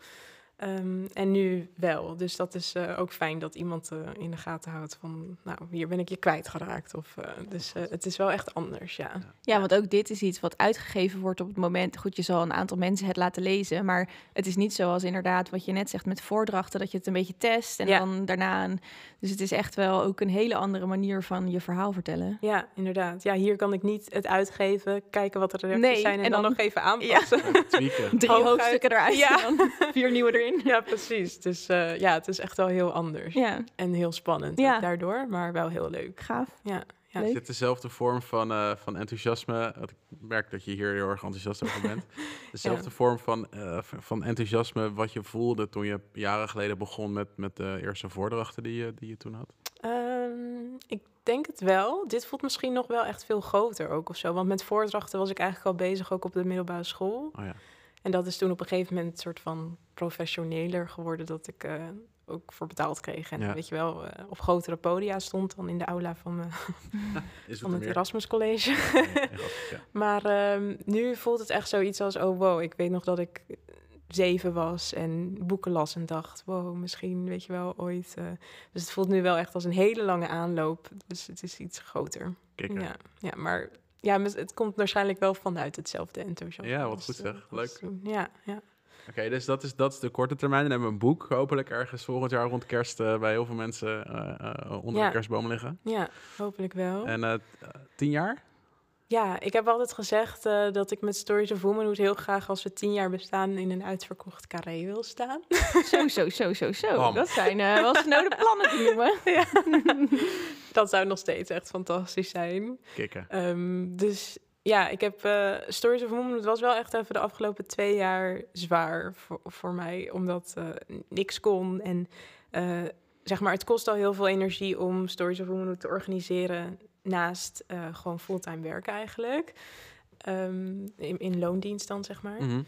Ehm, en nu wel. Dus dat is eh, ook fijn dat iemand eh, in de gaten houdt van, nou, hier ben ik je kwijtgeraakt. Of, eh, dus eh, het is wel echt anders, ja. Ja, want ook dit is iets wat uitgegeven wordt op het moment. Goed, je zal een aantal mensen het laten lezen, maar het is niet zoals inderdaad wat je net zegt met voordrachten, dat je het een beetje test en Ja. dan daarna. Een, dus het is echt wel ook een hele andere manier van je verhaal vertellen. Ja, inderdaad. Ja, hier kan ik niet het uitgeven, kijken wat de reacties Nee, zijn en, en dan, dan- nog even aanpassen. Drie hoofdstukken eruit Ja. en dan vier nieuwe erin. Ja, precies. Dus eh, ja, het is echt wel heel anders. Ja, En heel spannend Ja. daardoor, maar wel heel leuk. gaaf. Ja, ja. Is dit dezelfde vorm van, eh, van enthousiasme? Ik merk dat je hier heel erg enthousiast over bent. Dezelfde vorm van, eh, van enthousiasme wat je voelde toen je jaren geleden begon met, met de eerste voordrachten die je, die je toen had? Ehm, ik denk het wel. Dit voelt misschien nog wel echt veel groter ook of zo. Want met voordrachten was ik eigenlijk al bezig, ook op de middelbare school. Oh ja. En dat is toen op een gegeven moment een soort van professioneler geworden, dat ik eh, ook voor betaald kreeg. En Ja. weet je wel, eh, op grotere podia stond dan in de aula van, me, Is van het meer? Erasmus College. Ja. Maar ehm, nu voelt het echt zoiets als, oh wow, ik weet nog dat ik zeven was en boeken las en dacht, wow, misschien weet je wel ooit. eh. dus het voelt nu wel echt als een hele lange aanloop. Dus het is iets groter. Kikker. Ja, ja, maar ja, het komt waarschijnlijk wel vanuit hetzelfde enthousiasme. Ja, wat goed eh, zeg. als Leuk. toen. Ja, ja. Oké, dus dat is, dat is de korte termijn. Dan hebben we een boek, hopelijk ergens volgend jaar rond kerst eh, bij heel veel mensen eh, eh, onder Ja. de kerstboom liggen. ja, hopelijk wel. En eh, eh, tien jaar? Ja, ik heb altijd gezegd eh, dat ik met Stories of Womanhood heel graag als we tien jaar bestaan in een uitverkocht carré wil staan. Zo, zo, zo, zo, zo. Bam. Dat zijn eh, wel snode plannen te noemen. Dat zou nog steeds echt fantastisch zijn. Kikken. Ehm, dus ja, ik heb eh, Stories of Womanhood was wel echt even de afgelopen twee jaar zwaar voor, voor mij, omdat eh, niks kon. En eh, zeg maar, het kost al heel veel energie om Stories of Womanhood te organiseren naast eh, gewoon fulltime werk eigenlijk. Ehm, in, in loondienst dan, zeg maar. Mhm.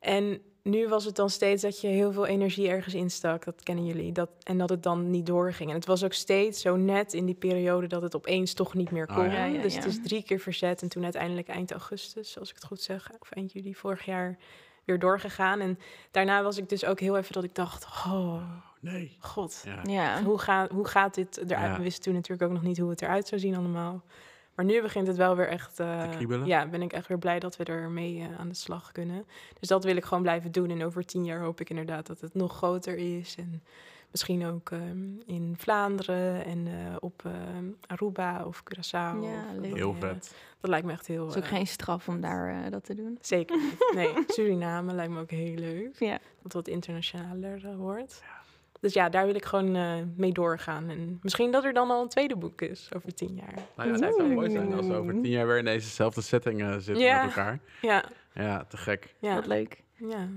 En nu was het dan steeds dat je heel veel energie ergens instak. Dat kennen jullie. Dat, en dat het dan niet doorging. En het was ook steeds zo net in die periode dat het opeens toch niet meer Oh, kon. ja. Ja, ja, dus het is drie keer verzet. En toen uiteindelijk eind augustus, als ik het goed zeg, of eind juli vorig jaar, weer doorgegaan. En daarna was ik dus ook heel even dat ik dacht, oh, Nee. god. Ja. Ja. Hoe, gaat hoe gaat dit eruit? Ja. We wisten toen natuurlijk ook nog niet hoe het eruit zou zien allemaal. Maar nu begint het wel weer echt... eh, Te kriebelen? ja, ben ik echt weer blij dat we ermee eh, aan de slag kunnen. Dus dat wil ik gewoon blijven doen. En over tien jaar hoop ik inderdaad dat het nog groter is. En misschien ook ehm, in Vlaanderen en eh, op ehm, Aruba of Curaçao. Ja, of, leuk. Heel eh, vet. Dat lijkt me echt heel... Het is ook eh, geen straf om daar eh, dat te doen. Zeker niet. Nee, Suriname lijkt me ook heel leuk. Ja. Dat wat internationaler eh, wordt. Dus ja, daar wil ik gewoon eh, mee doorgaan. En misschien dat er dan al een tweede boek is over tien jaar. Nou ja, het Dat zou mooi zijn als we over tien jaar weer in dezezelfde setting eh, zitten Ja. met elkaar. Ja, Ja, te gek. ja, Wat leuk. ja.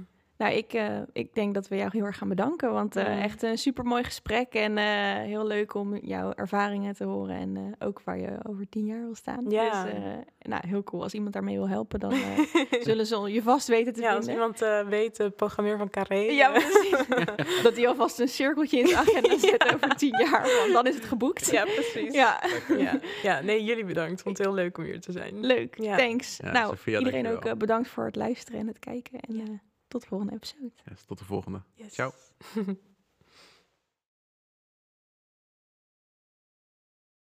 Nou, ik, eh, ik denk dat we jou heel erg gaan bedanken. Want eh, echt een super mooi gesprek. En eh, heel leuk om jouw ervaringen te horen. En eh, ook waar je over tien jaar wil staan. Ja. Dus eh, nou, heel cool. Als iemand daarmee wil helpen, dan eh, zullen ze je vast weten te ja, als vinden. iemand eh, weet, de programmeur van Carré. Ja, precies. dat hij alvast een cirkeltje in zijn agenda zet over tien jaar. Want dan is het geboekt. ja, precies. Ja, Ja. ja, nee, jullie bedankt. Vond het heel leuk om hier te zijn. leuk. Ja. Thanks. Ja, nou, Sophia, iedereen ook bedankt voor het luisteren en het kijken. En Ja. Tot de volgende episode. Yes, tot de volgende. Yes. Ciao.